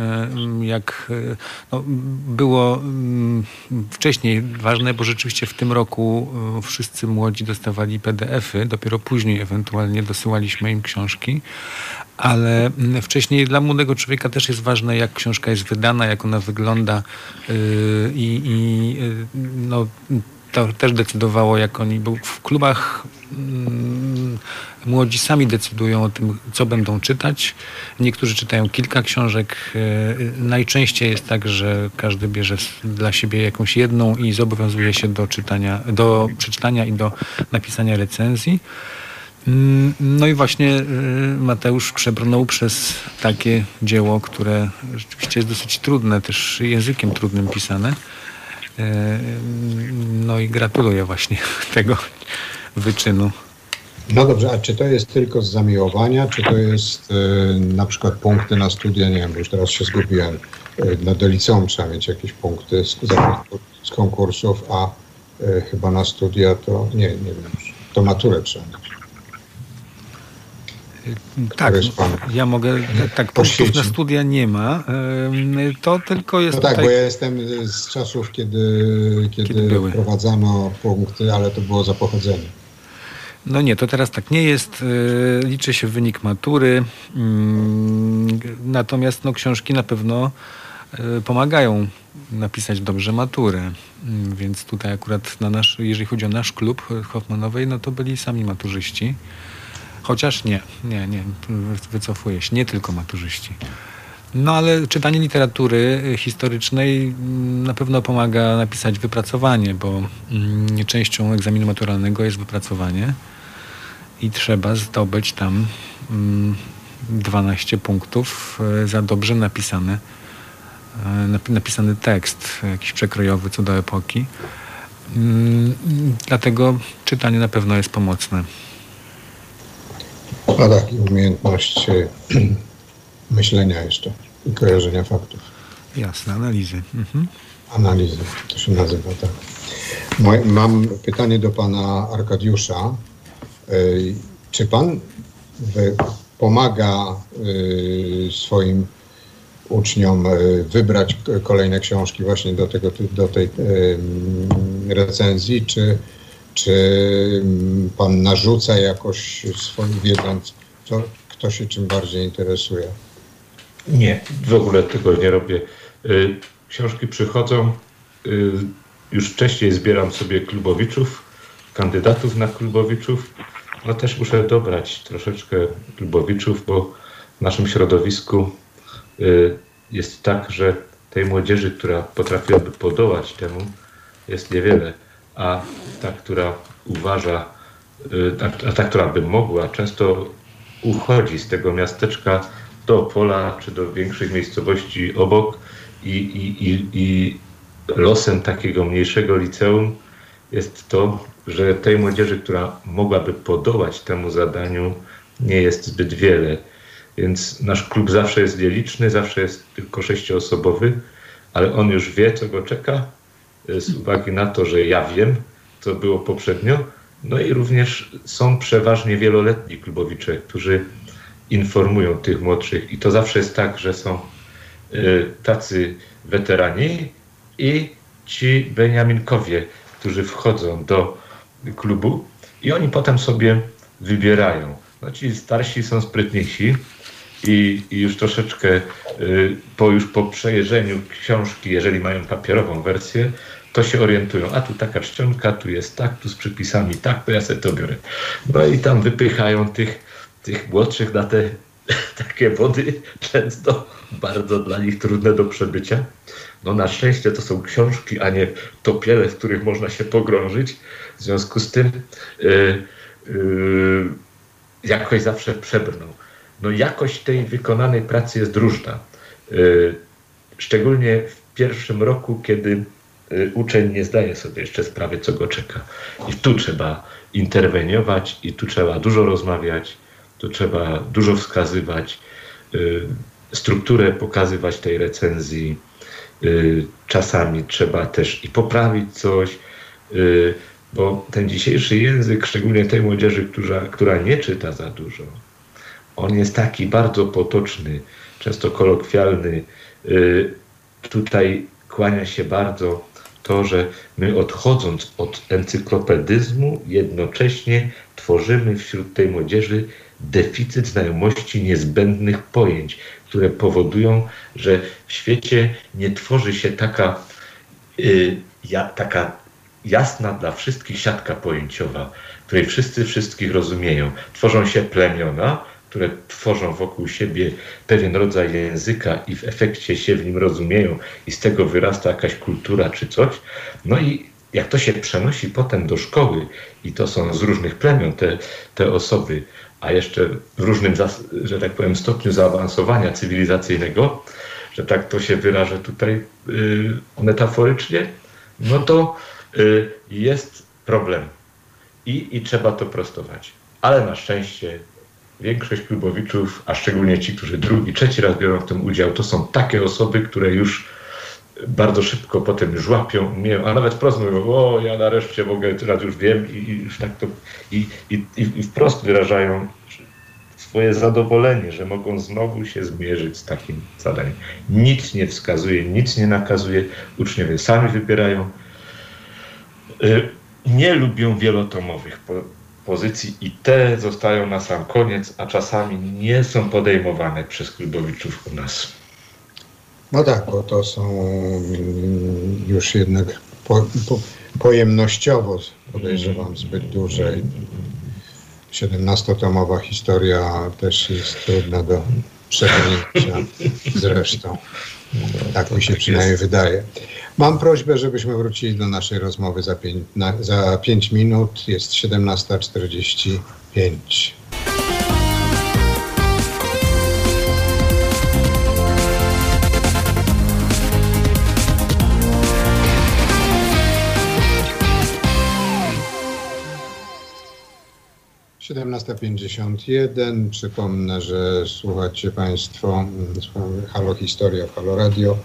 e, jak e, no, było mm, wcześniej ważne, bo rzeczywiście w tym roku e, wszyscy młodzi dostawali PDF-y, dopiero później ewentualnie dosyłaliśmy im książki, ale mm, wcześniej dla młodego człowieka też jest ważne, jak książka jest wydana, jak ona wygląda i, i no, to też decydowało, jak oni, bo w klubach młodzi sami decydują o tym, co będą czytać. Niektórzy czytają kilka książek. E, najczęściej jest tak, że każdy bierze dla siebie jakąś jedną i zobowiązuje się do czytania, do przeczytania i do napisania recenzji. Mm, no i właśnie e, Mateusz przebrnął przez takie dzieło, które rzeczywiście jest dosyć trudne, też językiem trudnym pisane. E, no i gratuluję właśnie tego wyczynu. No dobrze, a czy to jest tylko z zamiłowania, czy to jest y, na przykład punkty na studia? Nie wiem, bo już teraz się zgubiłem. Y, no do liceum trzeba mieć jakieś punkty z, z konkursów, a y, chyba na studia to nie, nie wiem, to maturę trzeba mieć. Tak, ja mogę, tak, punktów na studia nie ma. To tylko jest. No tak, tutaj... bo ja jestem z czasów, kiedy, kiedy, kiedy wprowadzano punkty, ale to było za pochodzenie. No nie, to teraz tak nie jest. Y, liczy się wynik matury. Mm, natomiast no, książki na pewno y, pomagają napisać dobrze maturę. Mm, więc tutaj akurat na nasz, jeżeli chodzi o nasz klub Hoffmanowej, no to byli sami maturzyści. Chociaż nie, nie, nie, wycofuję się, nie tylko maturzyści. No ale czytanie literatury historycznej mm, na pewno pomaga napisać wypracowanie, bo częścią egzaminu maturalnego jest wypracowanie i trzeba zdobyć tam 12 mm, punktów e, za dobrze napisany, e, napisany tekst, jakiś przekrojowy co do epoki. Mm, dlatego czytanie na pewno jest pomocne. A tak, i umiejętność myślenia jeszcze i kojarzenia faktów. Jasne, analizy. Mhm. Analizy, to się nazywa tak. Mam pytanie do pana Arkadiusza. Czy pan pomaga swoim uczniom wybrać kolejne książki właśnie do, tego, do tej recenzji, czy, czy pan narzuca jakoś swoim wiedząc, co, kto się czym bardziej interesuje? Nie, w ogóle tego nie robię. Książki przychodzą, już wcześniej zbieram sobie klubowiczów, kandydatów na klubowiczów. No też muszę dobrać troszeczkę klubowiczów, bo w naszym środowisku y, jest tak, że tej młodzieży, która potrafiłaby podołać temu, jest niewiele, a ta, która uważa, y, a ta, która by mogła, często uchodzi z tego miasteczka do pola czy do większych miejscowości obok i, i, i, i losem takiego mniejszego liceum jest to, że tej młodzieży, która mogłaby podołać temu zadaniu, nie jest zbyt wiele. Więc nasz klub zawsze jest nieliczny, zawsze jest tylko sześcioosobowy, ale on już wie, co go czeka, z uwagi na to, że ja wiem, co było poprzednio. No i również są przeważnie wieloletni klubowicze, którzy informują tych młodszych. I to zawsze jest tak, że są y, tacy weterani i ci Beniaminkowie, którzy wchodzą do klubu i oni potem sobie wybierają. No ci starsi są sprytniejsi i, i już troszeczkę y, po, już po przejeżdżeniu książki, jeżeli mają papierową wersję, to się orientują. A tu taka czcionka, tu jest tak, tu z przypisami tak, to ja sobie to biorę. No i tam wypychają tych, tych młodszych na te takie wody, często bardzo dla nich trudne do przebycia. No na szczęście to są książki, a nie topiele, w których można się pogrążyć. W związku z tym yy, yy, jakoś zawsze przebrną. No jakość tej wykonanej pracy jest różna. Yy, szczególnie w pierwszym roku, kiedy y, uczeń nie zdaje sobie jeszcze sprawy, co go czeka. I tu trzeba interweniować, i tu trzeba dużo rozmawiać, tu trzeba dużo wskazywać, y, strukturę pokazywać tej recenzji, Y, czasami trzeba też i poprawić coś, y, bo ten dzisiejszy język, szczególnie tej młodzieży, która, która nie czyta za dużo, on jest taki bardzo potoczny, często kolokwialny. Y, tutaj kłania się bardzo to, że my odchodząc od encyklopedyzmu, jednocześnie tworzymy wśród tej młodzieży deficyt znajomości niezbędnych pojęć, które powodują, że w świecie nie tworzy się taka, y, ja, taka jasna dla wszystkich siatka pojęciowa, której wszyscy wszystkich rozumieją. Tworzą się plemiona, które tworzą wokół siebie pewien rodzaj języka i w efekcie się w nim rozumieją i z tego wyrasta jakaś kultura czy coś. No i jak to się przenosi potem do szkoły i to są z różnych plemion te, te osoby, a jeszcze w różnym, że tak powiem, stopniu zaawansowania cywilizacyjnego, że tak to się wyrażę tutaj yy, metaforycznie, no to jest problem I, i trzeba to prostować. Ale na szczęście większość klubowiczów, a szczególnie ci, którzy drugi, trzeci raz biorą w tym udział, to są takie osoby, które już bardzo szybko potem już łapią, umieją, a nawet wprost mówią, o ja nareszcie mogę, teraz już wiem i, i już tak to, i, i, i wprost wyrażają swoje zadowolenie, że mogą znowu się zmierzyć z takim zadaniem. Nic nie wskazuje, nic nie nakazuje, uczniowie sami wybierają. Y, nie lubią wielotomowych pozycji i te zostają na sam koniec, a czasami nie są podejmowane przez klubowiczów u nas. No tak, bo to są już jednak po, po, pojemnościowo podejrzewam zbyt duże. 17-tomowa historia też jest trudna do przebrnięcia zresztą. Tak mi się przynajmniej wydaje. Mam prośbę, żebyśmy wrócili do naszej rozmowy za 5, za 5 minut. Jest 17.45. 17.51. Przypomnę, że słuchacie Państwo mm, Halo Historia w Halo Radio,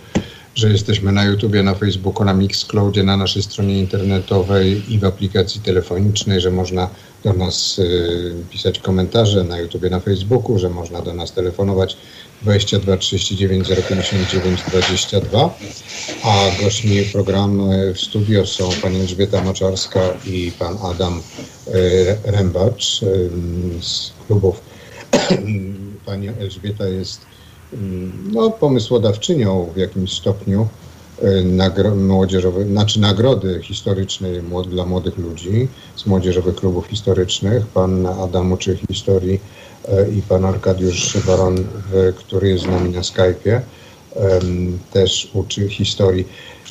że jesteśmy na YouTubie, na Facebooku, na Mixcloudzie, na naszej stronie internetowej i w aplikacji telefonicznej, że można do nas y, pisać komentarze na YouTubie, na Facebooku, że można do nas telefonować 22 39 059 22. A gośćmi programu w studio są pani Elżbieta Moczarska i pan Adam e, Rębacz e, z klubów. Pani Elżbieta jest no, pomysłodawczynią w jakimś stopniu e, nagro, młodzieżowe, znaczy nagrody historycznej dla młodych ludzi z młodzieżowych klubów historycznych. Pan Adam uczy historii e, i pan Arkadiusz Baron, który jest z nami na Skype'ie, też uczy historii.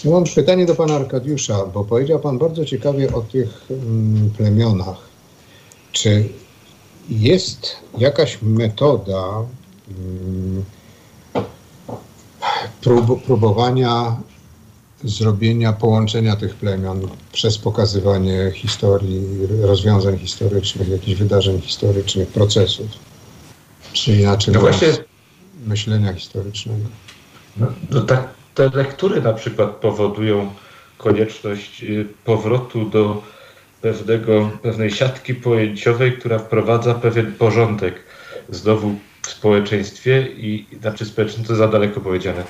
Mam pytanie do pana Arkadiusza, bo powiedział pan bardzo ciekawie o tych mm, plemionach. Czy jest jakaś metoda mm, prób, próbowania zrobienia połączenia tych plemion przez pokazywanie historii, rozwiązań historycznych, jakichś wydarzeń historycznych, procesów, czy inaczej no właśnie, myślenia historycznego. No, no tak, te lektury na przykład powodują konieczność y, powrotu do pewnego, pewnej siatki pojęciowej, która wprowadza pewien porządek znowu w społeczeństwie i znaczy społeczeństwo to za daleko powiedziane.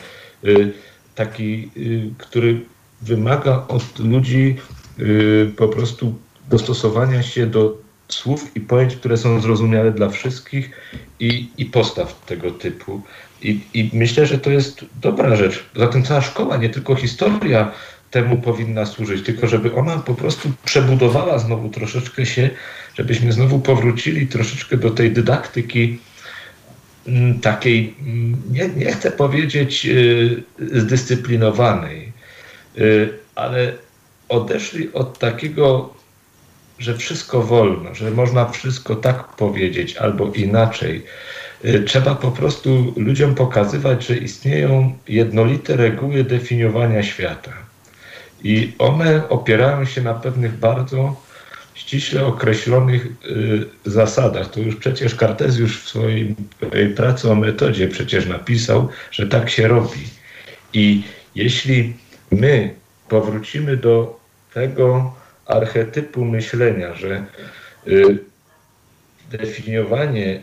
Y, taki, y, który wymaga od ludzi po prostu dostosowania się do słów i pojęć, które są zrozumiałe dla wszystkich i, i postaw tego typu. I, I myślę, że to jest dobra rzecz. Zatem cała szkoła, nie tylko historia temu powinna służyć, tylko żeby ona po prostu przebudowała znowu troszeczkę się, żebyśmy znowu powrócili troszeczkę do tej dydaktyki takiej, mm, nie, nie chcę powiedzieć y, zdyscyplinowanej, y, ale odeszli od takiego, że wszystko wolno, że można wszystko tak powiedzieć albo inaczej Y, trzeba po prostu ludziom pokazywać, że istnieją jednolite reguły definiowania świata. I one opierają się na pewnych bardzo ściśle określonych y, zasadach. To już przecież Kartezjusz w swojej pracy o metodzie przecież napisał, że tak się robi. I jeśli my powrócimy do tego archetypu myślenia, że y, definiowanie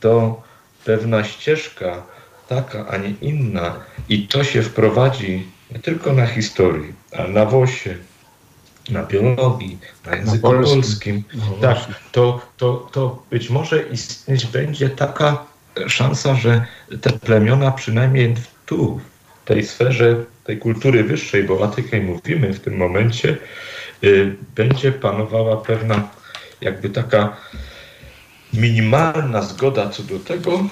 to pewna ścieżka, taka, a nie inna, i to się wprowadzi nie tylko na historii, ale na WOSie, na biologii, na języku na polskim. polskim. No tak, to, to, to być może istnieć będzie taka szansa, że te plemiona przynajmniej tu, w tej sferze tej kultury wyższej, bo o takiej mówimy w tym momencie, y, będzie panowała pewna jakby taka minimalna zgoda co do tego,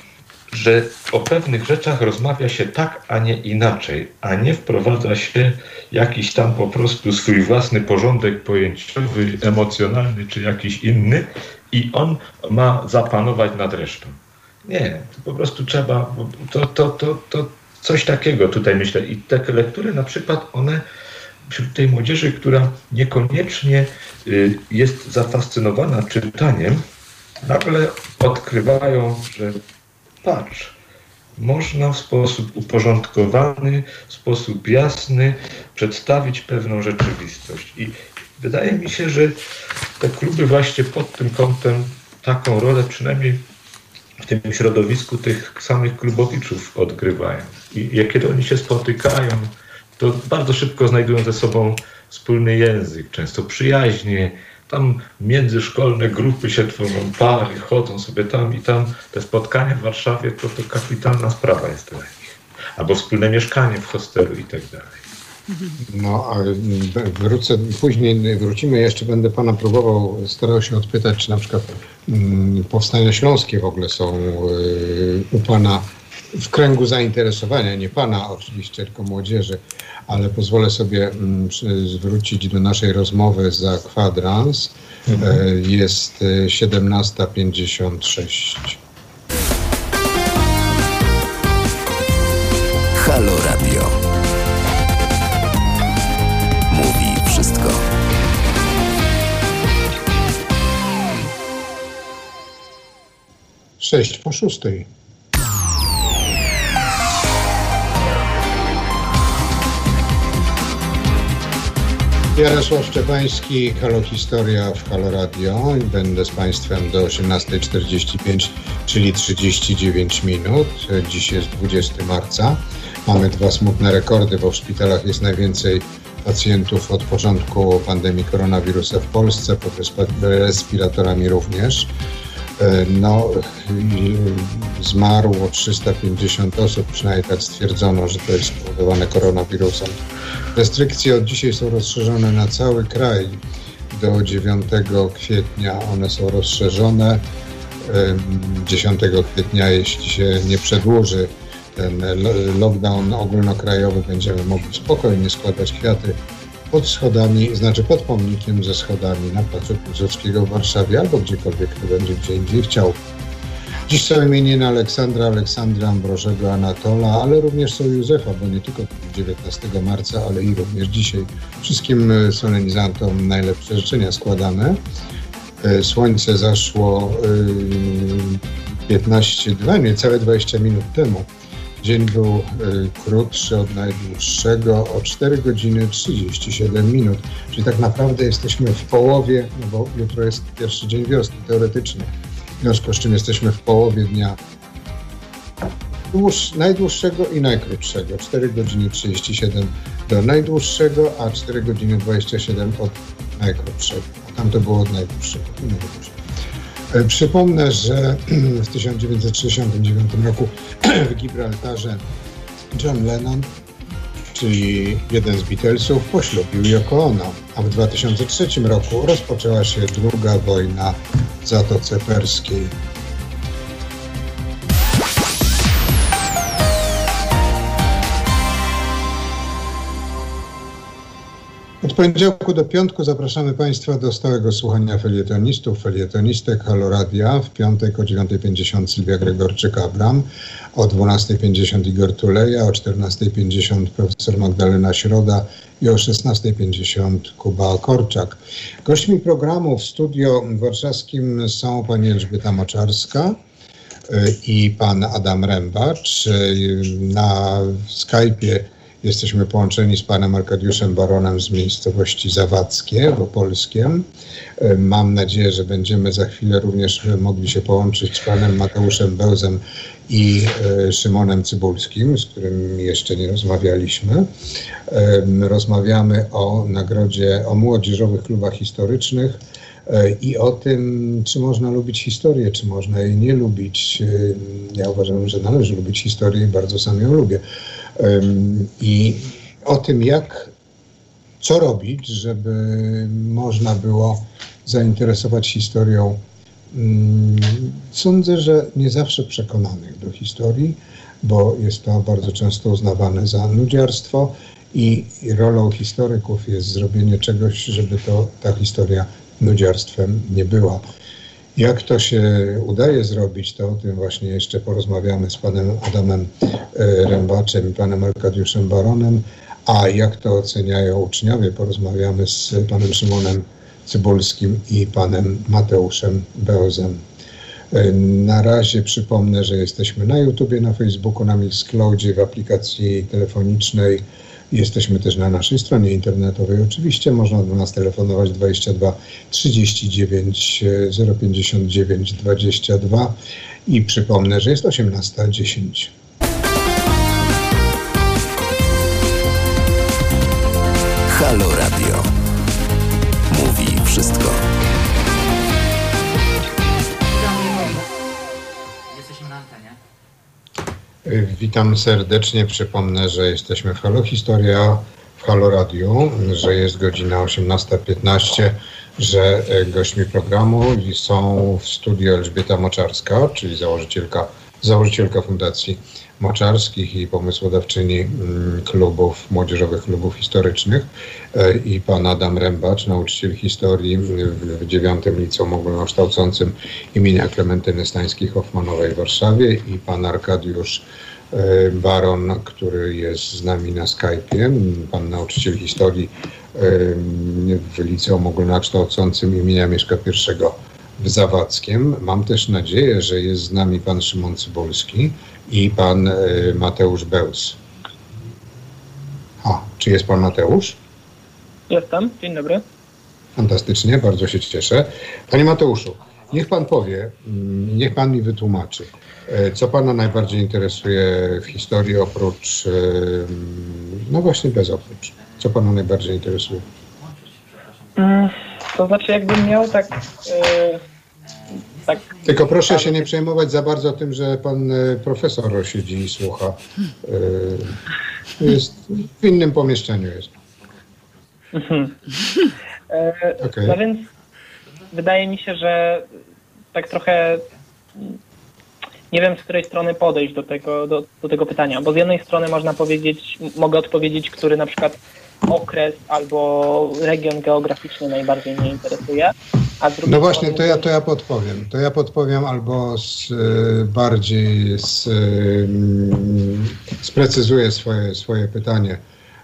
że o pewnych rzeczach rozmawia się tak, a nie inaczej, a nie wprowadza się jakiś tam po prostu swój własny porządek pojęciowy, emocjonalny czy jakiś inny i on ma zapanować nad resztą. Nie, po prostu trzeba, to, to, to, to coś takiego tutaj myślę. I te lektury na przykład one wśród tej młodzieży, która niekoniecznie y, jest zafascynowana czytaniem, nagle odkrywają, że patrz, można w sposób uporządkowany, w sposób jasny przedstawić pewną rzeczywistość. I wydaje mi się, że te kluby właśnie pod tym kątem taką rolę przynajmniej w tym środowisku tych samych klubowiczów odgrywają. I kiedy oni się spotykają, to bardzo szybko znajdują ze sobą wspólny język, często przyjaźnie, tam międzyszkolne grupy się tworzą, pary chodzą sobie tam i tam. Te spotkania w Warszawie to, to kapitalna sprawa jest dla nich. Albo wspólne mieszkanie w hostelu i tak dalej. No, ale wrócę, później wrócimy, jeszcze będę pana próbował, starał się odpytać, czy na przykład mm, powstania śląskie w ogóle są y, u pana w kręgu zainteresowania, nie pana oczywiście, tylko młodzieży ale pozwolę sobie mm, zwrócić do naszej rozmowy za kwadrans. Mhm. E, jest 17.56. E, Halo Radio. Mówi wszystko. Sześć po szóstej. Jarosław Szczepański, Halo Historia w Halo Radio. Będę z Państwem do 18.45, czyli 39 minut. Dziś jest 20 marca. Mamy dwa smutne rekordy, bo w szpitalach jest najwięcej pacjentów od początku pandemii koronawirusa w Polsce, pod respiratorami również. E, no, zmarło 350 osób, przynajmniej tak stwierdzono, że to jest spowodowane koronawirusem. Restrykcje od dzisiaj są rozszerzone na cały kraj do 9 kwietnia. One są rozszerzone 10 kwietnia, jeśli się nie przedłuży ten lockdown ogólnokrajowy, będziemy mogli spokojnie składać kwiaty pod schodami, znaczy pod pomnikiem ze schodami na Placu Piłsudskiego w Warszawie albo gdziekolwiek kto będzie gdzie indziej chciał. Dziś są imieniny Aleksandra, Aleksandra, Ambrożego, Anatola, ale również są Józefa, bo nie tylko 19 marca, ale i również dzisiaj. Wszystkim solenizantom najlepsze życzenia składane. E, słońce zaszło 15, nie niecałe 20 minut temu. Dzień był y, krótszy od najdłuższego o 4 godziny 37 minut. Czyli tak naprawdę jesteśmy w połowie, no bo jutro jest pierwszy dzień wiosny teoretycznie. W związku z czym jesteśmy w połowie dnia dłuż, najdłuższego i najkrótszego. 4 godziny 37 do najdłuższego, a 4 godziny 27 od najkrótszego. A tam to było od najdłuższego. E, przypomnę, że w 1969 roku w Gibraltarze John Lennon, czyli jeden z Beatlesów, poślubił Yoko Ono, a w 2003 roku rozpoczęła się druga wojna w Zatoce Perskiej. Od poniedziałku do piątku zapraszamy Państwa do stałego słuchania felietonistów, felietonistek Haloradia. W piątek o 9.50 Sylwia Gregorczyk-Abram, o 12.50 Igor Tuleja, o 14.50 profesor Magdalena Środa i o 16.50 Kuba Korczak. Gośćmi programu w studio warszawskim są pani Elżbieta Moczarska y, i pan Adam Rębacz. Y, na Skype'ie Jesteśmy połączeni z panem Arkadiuszem Baronem z miejscowości Zawadzkie w Opolskiem. E, mam nadzieję, że będziemy za chwilę również mogli się połączyć z panem Mateuszem Bełzem i e, Szymonem Cybulskim, z którym jeszcze nie rozmawialiśmy. E, rozmawiamy o nagrodzie, o młodzieżowych klubach historycznych i o tym, czy można lubić historię, czy można jej nie lubić. Ja uważam, że należy lubić historię i bardzo sam ją lubię i o tym, jak, co robić, żeby można było zainteresować historią. Sądzę, że nie zawsze przekonanych do historii, bo jest to bardzo często uznawane za nudziarstwo i rolą historyków jest zrobienie czegoś, żeby to, ta historia nudziarstwem nie była. Jak to się udaje zrobić, to o tym właśnie jeszcze porozmawiamy z panem Adamem e, Rębaczem i panem Arkadiuszem Baronem, a jak to oceniają uczniowie, porozmawiamy z panem Szymonem Cybulskim i panem Mateuszem Beozem. E, na razie przypomnę, że jesteśmy na YouTubie, na Facebooku, na Mixcloudzie, w aplikacji telefonicznej Jesteśmy też na naszej stronie internetowej. Oczywiście można do nas telefonować 22 39 059 22 i przypomnę, że jest 18.10. Halo Radio. Witam serdecznie. Przypomnę, że jesteśmy w Halo Historia, w Halo Radio, że jest godzina 18.15, że e, gośćmi programu są w studiu Elżbieta Moczarska, czyli założycielka, założycielka Fundacji Moczarskich i pomysłodawczyni mm, klubów, młodzieżowych klubów historycznych e, i pan Adam Rębacz, nauczyciel historii w dziewiątym liceum ogólnokształcącym imienia Klementyny Stańskiej-Hoffmanowej w Warszawie i pan Arkadiusz e, Baron, który jest z nami na Skype'ie, pan nauczyciel historii e, w liceum ogólnokształcącym imienia Mieszka I w Zawadzkiem. Mam też nadzieję, że jest z nami pan Szymon Cybulski, i pan e, Mateusz Bełz. A, czy jest pan Mateusz? Jestem, dzień dobry. Fantastycznie, bardzo się cieszę. Panie Mateuszu, niech pan powie, mm, niech pan mi wytłumaczy, e, co pana najbardziej interesuje w historii oprócz, e, no właśnie bez oprócz. Co pana najbardziej interesuje? Mm, to znaczy, jakbym miał tak tak. Tylko proszę się nie przejmować za bardzo tym, że pan e, profesor siedzi i słucha. E, Jest w innym pomieszczeniu jest. E, Okej. No więc wydaje mi się, że tak trochę nie wiem, z której strony podejść do tego, do, do tego pytania, bo z jednej strony można powiedzieć, mogę odpowiedzieć, który na przykład okres albo region geograficzny najbardziej mnie interesuje, No właśnie, to ja, to ja podpowiem. To ja podpowiem albo z, e, bardziej z, e, mm, sprecyzuję swoje, swoje pytanie.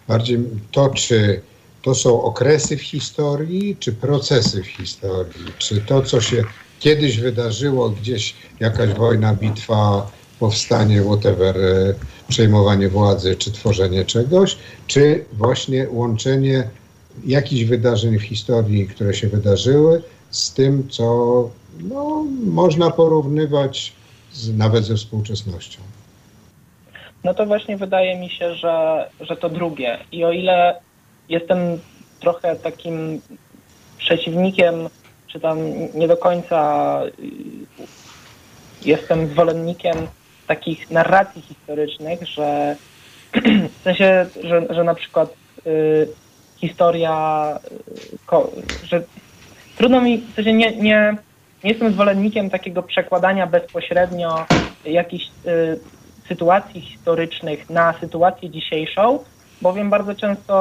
Bardziej to, czy to są okresy w historii, czy procesy w historii? Czy to, co się kiedyś wydarzyło, gdzieś jakaś wojna, bitwa, powstanie, whatever, e, przejmowanie władzy, czy tworzenie czegoś, czy właśnie łączenie jakichś wydarzeń w historii, które się wydarzyły, z tym, co no, można porównywać z, nawet ze współczesnością. No to właśnie wydaje mi się, że, że to drugie. I o ile jestem trochę takim przeciwnikiem, czy tam nie do końca y, jestem zwolennikiem takich narracji historycznych, że w sensie, że, że na przykład y, historia, y, że trudno mi, w sensie nie, nie, nie jestem zwolennikiem takiego przekładania bezpośrednio jakichś y, sytuacji historycznych na sytuację dzisiejszą, bowiem bardzo często,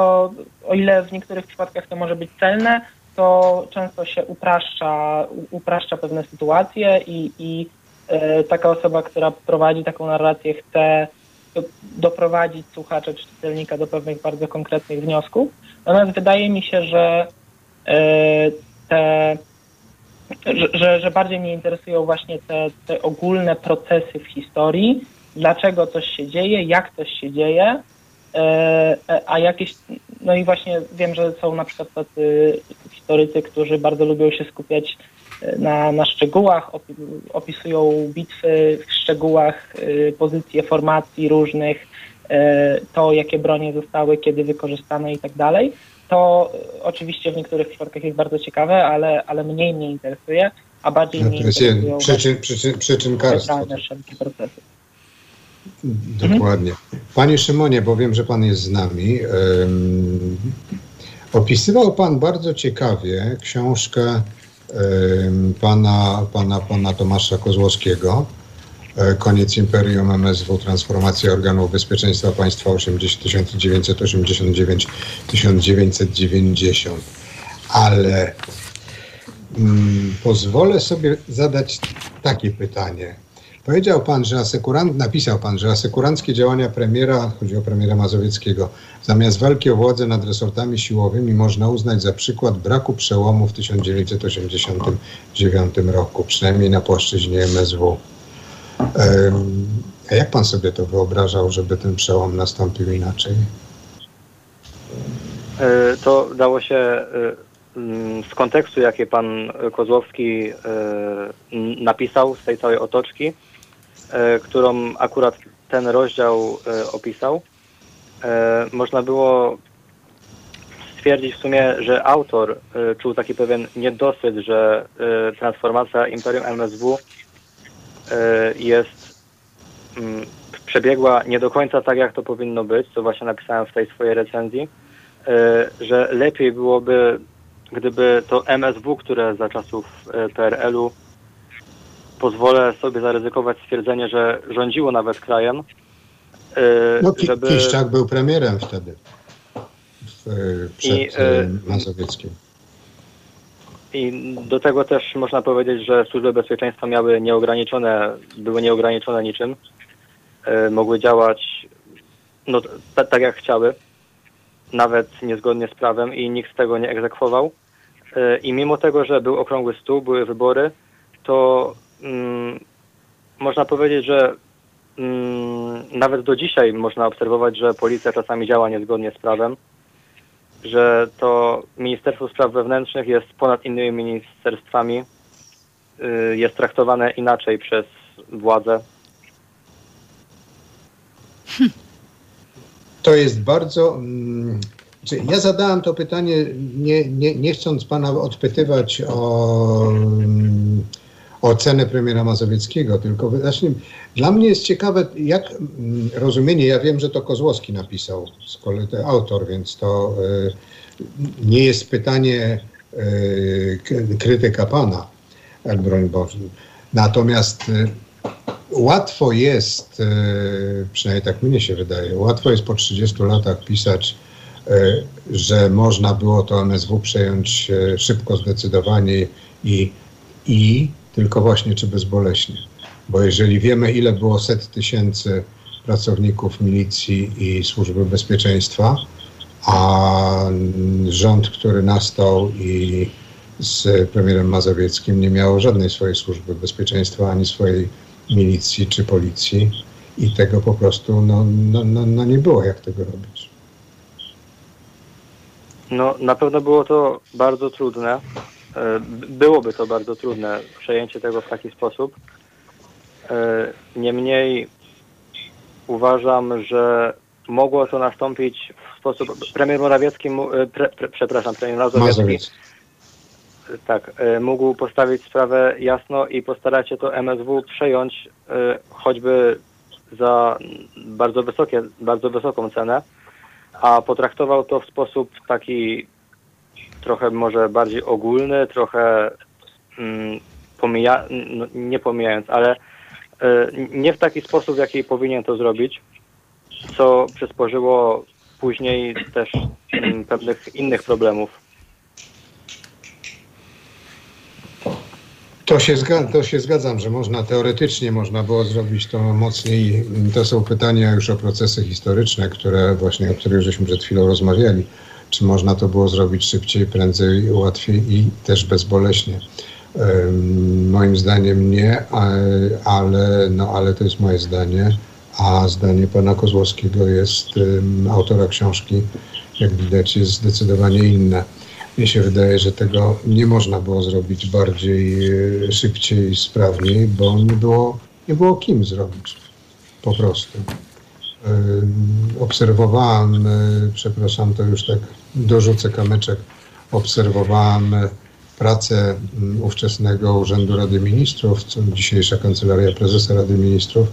o ile w niektórych przypadkach to może być celne, to często się upraszcza, upraszcza pewne sytuacje i, i taka osoba, która prowadzi taką narrację, chce do- doprowadzić słuchacza czy czytelnika do pewnych bardzo konkretnych wniosków. Natomiast wydaje mi się, że e, te że, że, bardziej mnie interesują właśnie te, te ogólne procesy w historii, dlaczego coś się dzieje, jak coś się dzieje, e, e, a jakieś, no i właśnie wiem, że są na przykład tacy historycy, którzy bardzo lubią się skupiać e, na, na szczegółach, opi- opisują bitwy w szczegółach, e, pozycje formacji różnych, e, to jakie bronie zostały kiedy wykorzystane i tak dalej. To e, oczywiście w niektórych przypadkach jest bardzo ciekawe, ale, ale mniej mnie interesuje, a bardziej mnie interesują przyczyn, przyczyn, przyczynkarstwo. wszelkie procesy. Dokładnie. Panie Szymonie, bo wiem, że Pan jest z nami. em, opisywał Pan bardzo ciekawie książkę pana, pana, pana Tomasza Kozłowskiego. e, Koniec Imperium MSW, transformacja organów bezpieczeństwa państwa 1989-1990. Ale mm, pozwolę sobie zadać takie pytanie. Powiedział pan, że asekurant, napisał pan, że asekuranckie działania premiera, chodzi o premiera Mazowieckiego, zamiast walki o władzę nad resortami siłowymi można uznać za przykład braku przełomu w 1989 roku, przynajmniej na płaszczyźnie MSW. A jak pan sobie to wyobrażał, żeby ten przełom nastąpił inaczej? E, To dało się e, mm, z kontekstu, jaki pan Kozłowski e, napisał, z tej całej otoczki, którą akurat ten rozdział e, opisał, e, można było stwierdzić w sumie, że autor e, czuł taki pewien niedosyt, że e, transformacja Imperium MSW e, jest mm, przebiegła nie do końca tak, jak to powinno być, co właśnie napisałem w tej swojej recenzji e, że lepiej byłoby, gdyby to MSW, które za czasów e, PRL-u, pozwolę sobie zaryzykować stwierdzenie, że rządziło nawet krajem, e, No, żeby... Kiszczak był premierem wtedy, w, przed I, e, Mazowieckim. I do tego też można powiedzieć, że służby bezpieczeństwa miały nieograniczone, były nieograniczone niczym. Mogły działać no, ta, tak jak chciały, nawet niezgodnie z prawem i nikt z tego nie egzekwował. I mimo tego, że był okrągły stół, były wybory, to mm, można powiedzieć, że mm, nawet do dzisiaj można obserwować, że policja czasami działa niezgodnie z prawem że to Ministerstwo Spraw Wewnętrznych jest ponad innymi ministerstwami, y, jest traktowane inaczej przez władzę. To jest bardzo. mm, ja zadałem to pytanie, nie, nie, nie chcąc pana odpytywać o, ocenę premiera Mazowieckiego, tylko właśnie dla mnie jest ciekawe, jak mm, rozumienie, ja wiem, że to Kozłowski napisał, z kolei to autor, więc to y, nie jest pytanie y, krytyka pana, broń Boże. Natomiast y, łatwo jest, przynajmniej tak mnie się wydaje, łatwo jest po 30 latach pisać, że można było to MSW przejąć szybko, zdecydowanie i, i tylko właśnie czy bezboleśnie. Bo jeżeli wiemy, ile było set tysięcy pracowników milicji i służby bezpieczeństwa, a rząd, który nastał i z premierem Mazowieckim nie miało żadnej swojej służby bezpieczeństwa, ani swojej milicji czy policji i tego po prostu no, no, no, no nie było jak tego robić. No na pewno było to bardzo trudne. E, byłoby to bardzo trudne przejęcie tego w taki sposób. E, niemniej uważam, że mogło to nastąpić w sposób. Premier Morawiecki, e, pre, pre, przepraszam, premier Mazowiecki, tak, mógł postawić sprawę jasno i postarać się to MSW przejąć choćby za bardzo wysokie, bardzo wysoką cenę, a potraktował to w sposób taki trochę może bardziej ogólny, trochę mm, pomija, no, nie pomijając, ale y, nie w taki sposób, w jaki powinien to zrobić, co przysporzyło później też mm, pewnych innych problemów. To się, zgadzam, to się zgadzam, że można teoretycznie można było zrobić to mocniej. To są pytania już o procesy historyczne, które właśnie, o których żeśmy przed chwilą rozmawiali. Czy można to było zrobić szybciej, prędzej, łatwiej i też bezboleśnie? Moim zdaniem nie, ale, no, ale to jest moje zdanie, a zdanie pana Kozłowskiego jest autora książki, jak widać, jest zdecydowanie inne. Mnie się wydaje, że tego nie można było zrobić bardziej e, szybciej, sprawniej, bo nie było, nie było kim zrobić po prostu. Obserwowałem, e, przepraszam, to już tak dorzucę kamyczek, obserwowałem pracę mm, ówczesnego Urzędu Rady Ministrów, dzisiejsza Kancelaria Prezesa Rady Ministrów,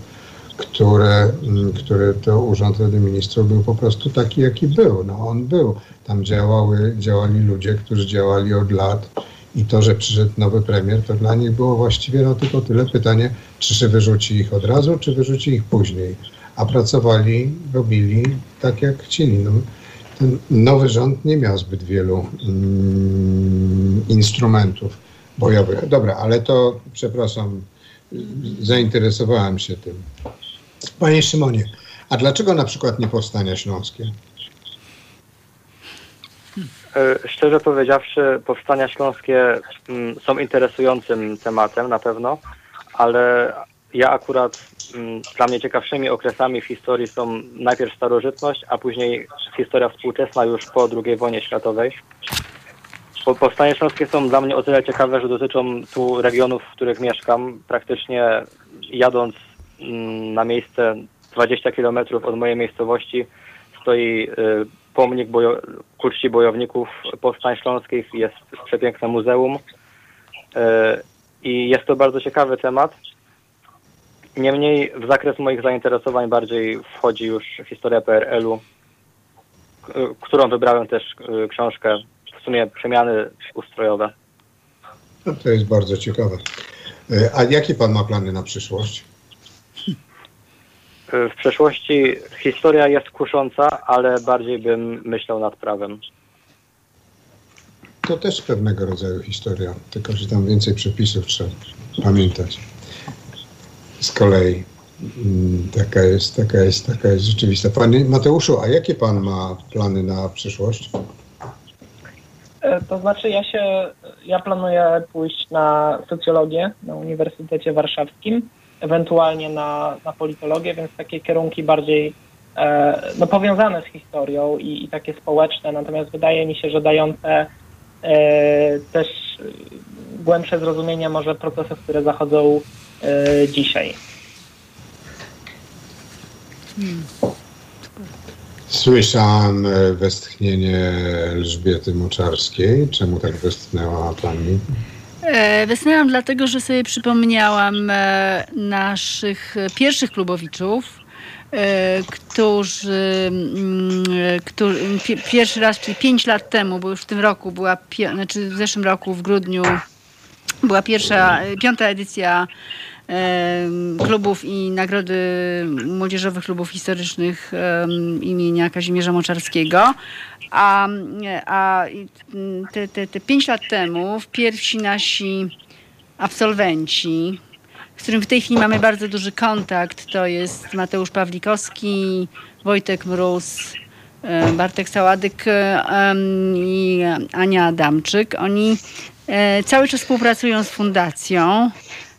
które, mm, które to Urząd Rady Ministrów był po prostu taki, jaki był. No, on był. Tam działały, działali ludzie, którzy działali od lat i to, że przyszedł nowy premier, to dla nich było właściwie no, tylko tyle pytanie, czy się wyrzuci ich od razu, czy wyrzuci ich później. A pracowali, robili tak, jak chcieli. No, ten nowy rząd nie miał zbyt wielu mm, instrumentów bojowych. Dobra, ale to, przepraszam, zainteresowałem się tym. Panie Szymonie, a dlaczego na przykład nie powstania śląskie? E, szczerze powiedziawszy, powstania śląskie mm, są interesującym tematem na pewno, ale ja akurat mm, dla mnie ciekawszymi okresami w historii są najpierw starożytność, a później historia współczesna już po II wojnie światowej. Powstania śląskie są dla mnie o tyle ciekawe, że dotyczą tu regionów, w których mieszkam. Praktycznie jadąc mm, na miejsce 20 km od mojej miejscowości stoi y, pomnik bojo bojowników powstań śląskich, jest przepiękne muzeum y, i jest to bardzo ciekawy temat. Niemniej w zakres moich zainteresowań bardziej wchodzi już historia PRL-u, którą wybrałem też y, książkę, w sumie przemiany ustrojowe. No to jest bardzo ciekawe. Y, a jakie pan ma plany na przyszłość? Y, w przeszłości historia jest kusząca, ale bardziej bym myślał nad prawem. To też pewnego rodzaju historia, tylko że tam więcej przepisów trzeba pamiętać z kolei. Mm, taka jest, taka jest, taka jest rzeczywista. Panie Mateuszu, a jakie pan ma plany na przyszłość? E, to znaczy ja się, ja planuję pójść na socjologię na Uniwersytecie Warszawskim, ewentualnie na, na politologię, więc takie kierunki bardziej e, no, powiązane z historią i, i takie społeczne, natomiast wydaje mi się, że dające e, też głębsze zrozumienie może procesów, które zachodzą dzisiaj. Słyszałam e, westchnienie Elżbiety Moczarskiej. Czemu tak westchnęła pani? E, Wysnęłam dlatego, że sobie przypomniałam e, naszych pierwszych klubowiczów, e, którzy, mm, e, którzy pi- pierwszy raz, czyli pięć lat temu, bo już w tym roku była, znaczy w zeszłym roku w grudniu była pierwsza, e, piąta edycja em, klubów i nagrody młodzieżowych klubów historycznych em, imienia Kazimierza Moczarskiego. A, a te, te, te pięć lat temu pierwsi nasi absolwenci, z którym w tej chwili mamy bardzo duży kontakt, to jest Mateusz Pawlikowski, Wojtek Mróz, e, Bartek Saładyk e, i Ania Adamczyk. Oni e, cały czas współpracują z fundacją.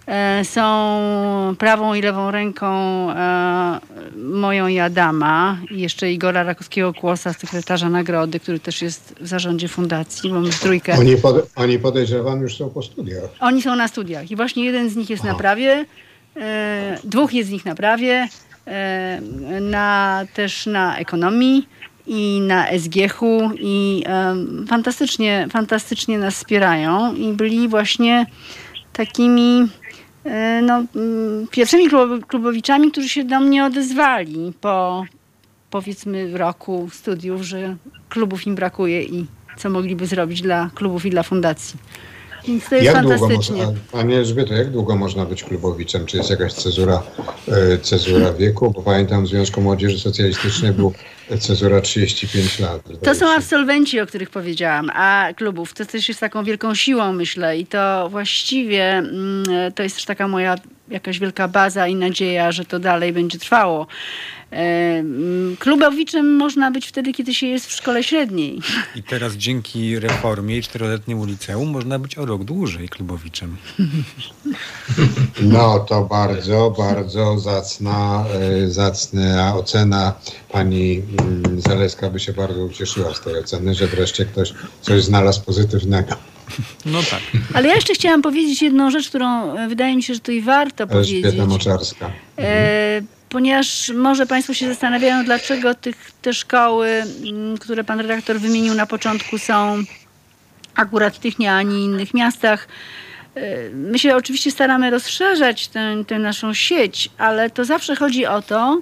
E, Są prawą i lewą ręką e, moją i Adama i jeszcze Igora Rakowskiego-Kłosa, sekretarza nagrody, który też jest w zarządzie fundacji, bo my w trójkę. Oni, pod, oni podejrzewam już są po studiach. Oni są na studiach i właśnie jeden z nich jest na prawie, e, dwóch jest z nich na prawie, e, na, też na ekonomii i na SGH-u i fantastycznie, fantastycznie nas wspierają i byli właśnie takimi e, no, mm, pierwszymi klubo- klubowiczami, którzy się do mnie odezwali po powiedzmy roku studiów, że klubów im brakuje i co mogliby zrobić dla klubów i dla fundacji. Więc to jest Jak długo fantastycznie. można, Panie Elżbieto, jak długo można być klubowiczem? Czy jest jakaś cezura, e, cezura wieku? Bo pamiętam w Związku Młodzieży Socjalistycznej był cezura 35 lat. To są absolwenci, o których powiedziałam, a klubów to też jest taką wielką siłą, myślę, i to właściwie mm, to jest też taka moja jakaś wielka baza i nadzieja, że to dalej będzie trwało. E, mm, Klubowiczem można być wtedy, kiedy się jest w szkole średniej. I teraz dzięki reformie i czteroletniemu liceum można być o rok dłużej klubowiczem. No to bardzo, bardzo zacna, e, zacna ocena. Pani mm, Zaleska by się bardzo ucieszyła z tej oceny, że wreszcie ktoś coś znalazł pozytywnego. No tak. Ale ja jeszcze chciałam powiedzieć jedną rzecz, którą e, wydaje mi się, że tutaj warto powiedzieć. Elżbieta Moczarska. E, ponieważ może Państwo się zastanawiają, dlaczego tych, te szkoły, mm, które Pan redaktor wymienił na początku, są akurat w tych, nie ani innych miastach. E, My się oczywiście staramy rozszerzać tę, tę naszą sieć, ale to zawsze chodzi o to,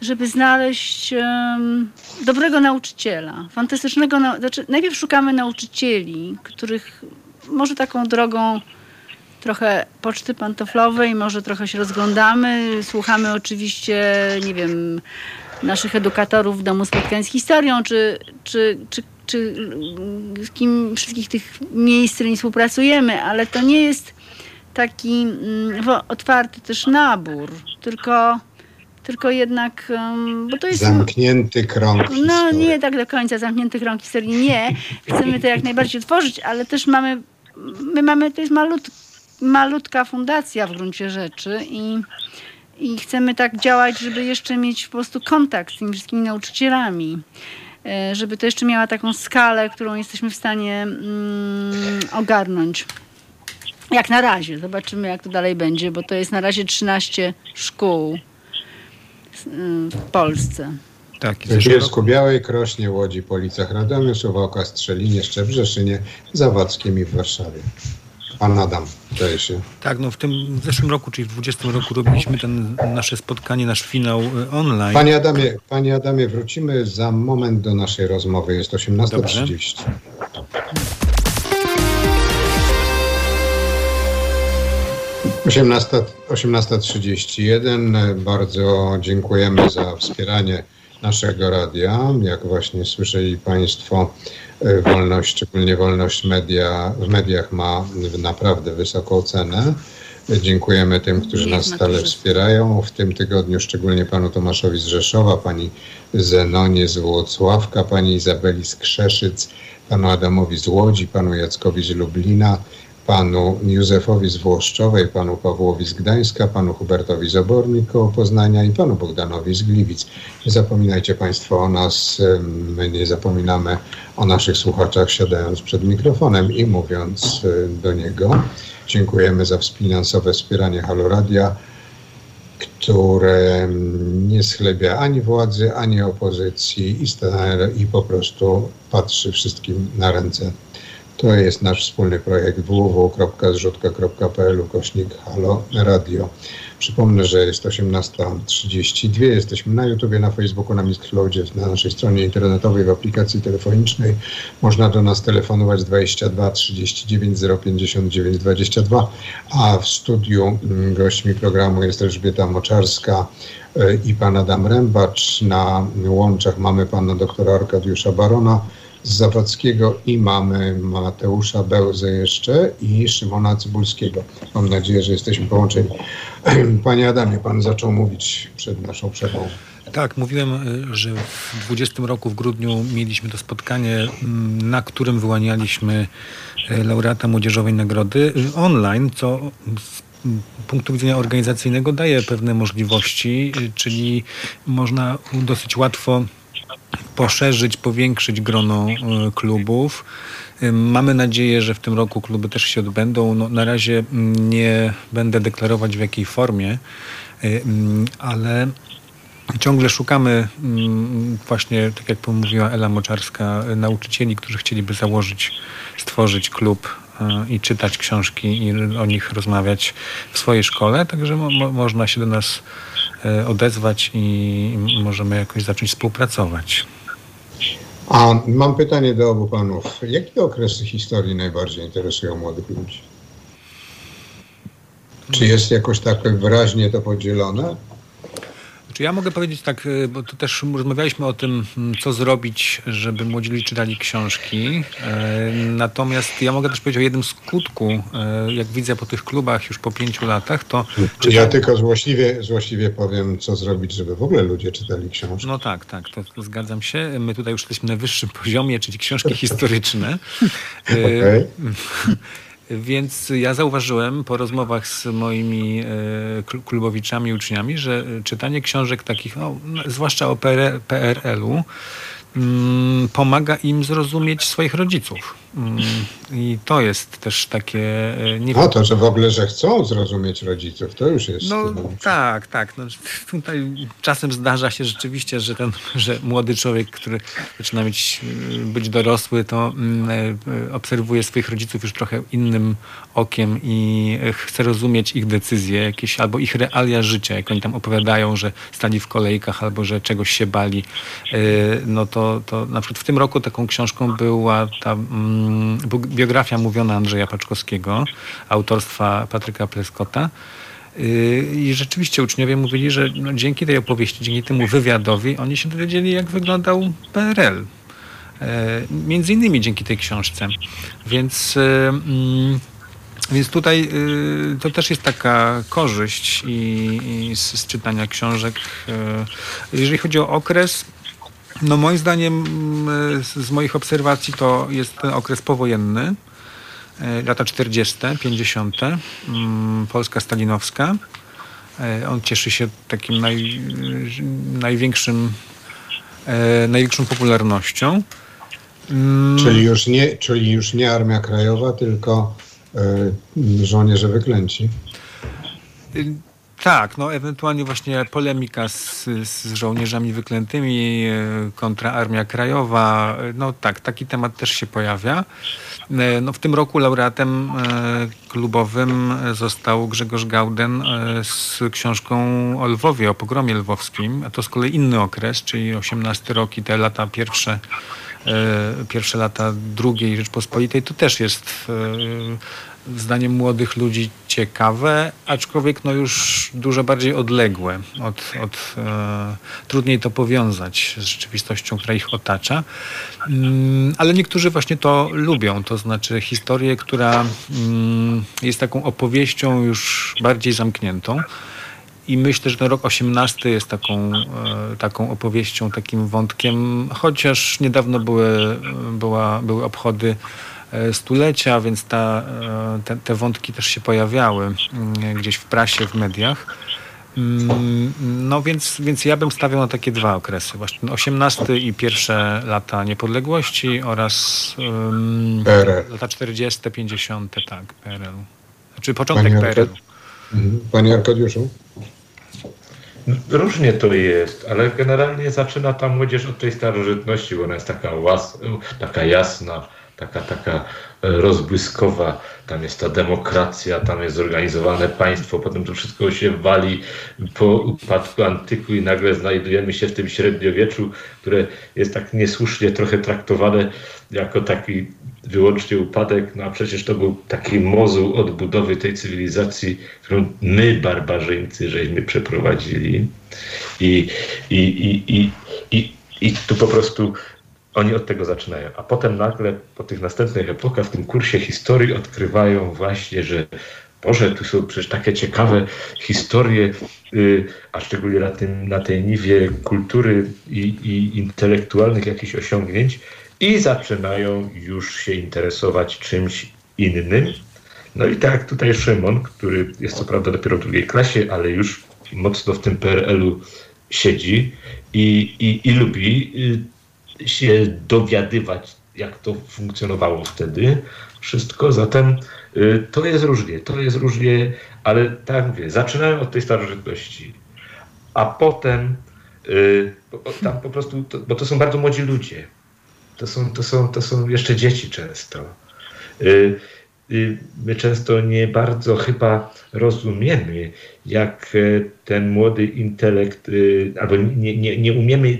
żeby znaleźć em, dobrego nauczyciela, fantastycznego. Znaczy, najpierw szukamy nauczycieli, których może taką drogą trochę poczty pantoflowej, może trochę się rozglądamy. Słuchamy oczywiście, nie wiem, naszych edukatorów w Domu Spotkań z Historią, czy, czy, czy, czy z kim wszystkich tych miejsc, z którymi współpracujemy, ale to nie jest taki mm, otwarty też nabór, tylko, tylko jednak, bo to jest... Zamknięty krąg No historii. nie tak do końca zamkniętych rąk historii, nie. Chcemy to jak najbardziej otworzyć, ale też mamy, my mamy, to jest malut, malutka fundacja w gruncie rzeczy i, i chcemy tak działać, żeby jeszcze mieć po prostu kontakt z tymi wszystkimi nauczycielami. E, Żeby to jeszcze miała taką skalę, którą jesteśmy w stanie mm, ogarnąć. Jak na razie. Zobaczymy, jak to dalej będzie, bo to jest na razie 13 szkół y, w Polsce. Tak, W Bielsku Białej, Krośnie, Łodzi, Policach, Radomiu, Suwałka, Strzelinie, Szczebrzeszynie, Zawadzkiem i w Warszawie. Pan Adam, zdaje się. tak, no w tym w zeszłym roku, czyli w 20 roku robiliśmy ten, nasze spotkanie, nasz finał y, online. Panie Adamie, panie Adamie, wrócimy za moment do naszej rozmowy. Jest 18.30. Osiemnasta 18.31. Bardzo dziękujemy za wspieranie naszego radia. Jak właśnie słyszeli Państwo, wolność, szczególnie wolność media, w mediach ma naprawdę wysoką cenę. Dziękujemy tym, którzy nas stale wspierają. W tym tygodniu szczególnie panu Tomaszowi z Rzeszowa, pani Zenonie z Włocławka, pani Izabeli z Krzeszyc, panu Adamowi z Łodzi, panu Jackowi z Lublina, panu Józefowi z Włoszczowej, panu Pawłowi z Gdańska, panu Hubertowi z Obornik koło Poznania i panu Bogdanowi z Gliwic. Nie zapominajcie państwo o nas, my nie zapominamy o naszych słuchaczach siadając przed mikrofonem i mówiąc e, do niego. Dziękujemy za finansowe wspieranie Halo Radia, które nie schlebia ani władzy, ani opozycji i, i po prostu patrzy wszystkim na ręce To jest nasz wspólny projekt www.zrzutka.pl kośnik Halo Radio. Przypomnę, że jest 18.32. Jesteśmy na YouTubie, na Facebooku, na Mixcloudzie, na naszej stronie internetowej, w aplikacji telefonicznej. Można do nas telefonować 22 39 059 22, a w studiu mm, gośćmi programu jest Elżbieta Moczarska e, i pan Adam Rębacz. Na łączach mamy pana doktora Arkadiusza Barona z Zawadzkiego i mamy Mateusza Bełzę jeszcze i Szymona Cybulskiego. Mam nadzieję, że jesteśmy połączeni. Panie Adamie, pan zaczął mówić przed naszą przerwą. Tak, mówiłem, y, że w 20 roku w grudniu mieliśmy to spotkanie, mm, na którym wyłanialiśmy y, laureata Młodzieżowej Nagrody y, online, co z punktu widzenia organizacyjnego daje pewne możliwości, czyli można dosyć łatwo poszerzyć, powiększyć grono e, klubów. E, mamy nadzieję, że w tym roku kluby też się odbędą. No, na razie mm, nie będę deklarować w jakiej formie, e, mm, ale ciągle szukamy mm, właśnie, tak jak mówiła Ela Moczarska, nauczycieli, którzy chcieliby założyć, stworzyć klub i czytać książki i o nich rozmawiać w swojej szkole. Także mo można się do nas odezwać i możemy jakoś zacząć współpracować. A mam pytanie do obu panów. Jakie okresy historii najbardziej interesują młodych ludzi? Czy jest jakoś tak wyraźnie to podzielone? Czy ja mogę powiedzieć tak, y, bo tu też rozmawialiśmy o tym, mm, co zrobić, żeby młodzi ludzie czytali książki. E, natomiast ja mogę też powiedzieć o jednym skutku, e, jak widzę po tych klubach już po pięciu latach, to... Czy ja tylko złośliwie, złośliwie powiem, co zrobić, żeby w ogóle ludzie czytali książki. No tak, tak, to, zgadzam się. My tutaj już jesteśmy na wyższym poziomie, czyli książki historyczne. Okay. Więc ja zauważyłem po rozmowach z moimi e, klubowiczami, uczniami, że czytanie książek takich, no, zwłaszcza o PRL-u, Mm, pomaga im zrozumieć swoich rodziców. Mm, I to jest też takie... E, nie no to, że w ogóle, że chcą zrozumieć rodziców, to już jest... No tak, tak. No, tutaj czasem zdarza się rzeczywiście, że ten, że młody człowiek, który zaczyna być, e, być dorosły, to mm, e, obserwuje swoich rodziców już trochę innym okiem i chce rozumieć ich decyzje, jakieś albo ich realia życia, jak oni tam opowiadają, że stali w kolejkach albo że czegoś się bali, no to to, na przykład w tym roku taką książką była ta mm, biografia mówiona Andrzeja Paczkowskiego, autorstwa Patryka Pleskota. Y, I rzeczywiście uczniowie mówili, że no, dzięki tej opowieści, dzięki temu wywiadowi, oni się dowiedzieli, jak wyglądał PRL. E, między innymi dzięki tej książce. Więc, y, mm, więc tutaj y, to też jest taka korzyść i, i z, z, czytania książek. Jeżeli chodzi o okres, no moim zdaniem mm, z moich obserwacji to jest ten okres powojenny, e, lata 40., 50., mm, Polska stalinowska. E, on cieszy się takim naj, największym, e, największą popularnością. Mm. Czyli już, nie, czyli już nie Armia Krajowa, tylko żołnierze wyklęci. Tak, no ewentualnie właśnie polemika z, z żołnierzami wyklętymi e, kontra Armia Krajowa. No tak, taki temat też się pojawia. E, no, w tym roku laureatem e, klubowym został Grzegorz Gauden z książką o Lwowie, o pogromie lwowskim. A to z kolei inny okres, czyli 18 rok i te lata pierwsze pierwsze lata II Rzeczpospolitej, to też jest zdaniem młodych ludzi ciekawe, aczkolwiek no już dużo bardziej odległe. Od, od, e, trudniej to powiązać z rzeczywistością, która ich otacza. Mm, ale niektórzy właśnie to lubią, to znaczy historię, która mm, jest taką opowieścią już bardziej zamkniętą. I myślę, że ten rok 18 jest taką, e, taką opowieścią, takim wątkiem, chociaż niedawno były, była, były obchody stulecia, więc ta, e, te, te wątki też się pojawiały mm, gdzieś w prasie, w mediach. Mm, no więc, więc ja bym stawiał na takie dwa okresy. Właśnie ten 18 i pierwsze lata niepodległości oraz um, lata 40, 50, tak, PRL. Znaczy początek Panie PRL. Mhm. Panie Arkadiuszu? Różnie to jest, ale generalnie zaczyna ta młodzież od tej starożytności, bo ona jest taka, łas, taka jasna, taka, taka rozbłyskowa, tam jest ta demokracja, tam jest zorganizowane państwo, potem to wszystko się wali po upadku antyku i nagle znajdujemy się w tym średniowieczu, które jest tak niesłusznie trochę traktowane jako taki wyłącznie upadek, no a przecież to był taki mozuł odbudowy tej cywilizacji, którą my, barbarzyńcy, żeśmy przeprowadzili. I, i, i, i, i, i tu po prostu oni od tego zaczynają. A potem nagle po tych następnych epokach w tym kursie historii odkrywają właśnie, że Boże, tu są przecież takie ciekawe historie, yy, a szczególnie na, tym, na tej niwie kultury i, i intelektualnych jakichś osiągnięć i zaczynają już się interesować czymś innym. No i tak tutaj Szymon, który jest co prawda dopiero w drugiej klasie, ale już mocno w tym PRL-u siedzi i, i, i lubi y, się dowiadywać, jak to funkcjonowało wtedy. Wszystko, zatem y, to jest różnie, to jest różnie, ale tak mówię, zaczynają od tej starożytności, a potem y, tam po prostu, bo to są bardzo młodzi ludzie, to są, to są, to są jeszcze dzieci często. Y, my często nie bardzo chyba rozumiemy, jak e, ten młody intelekt, albo nie, nie, nie umiemy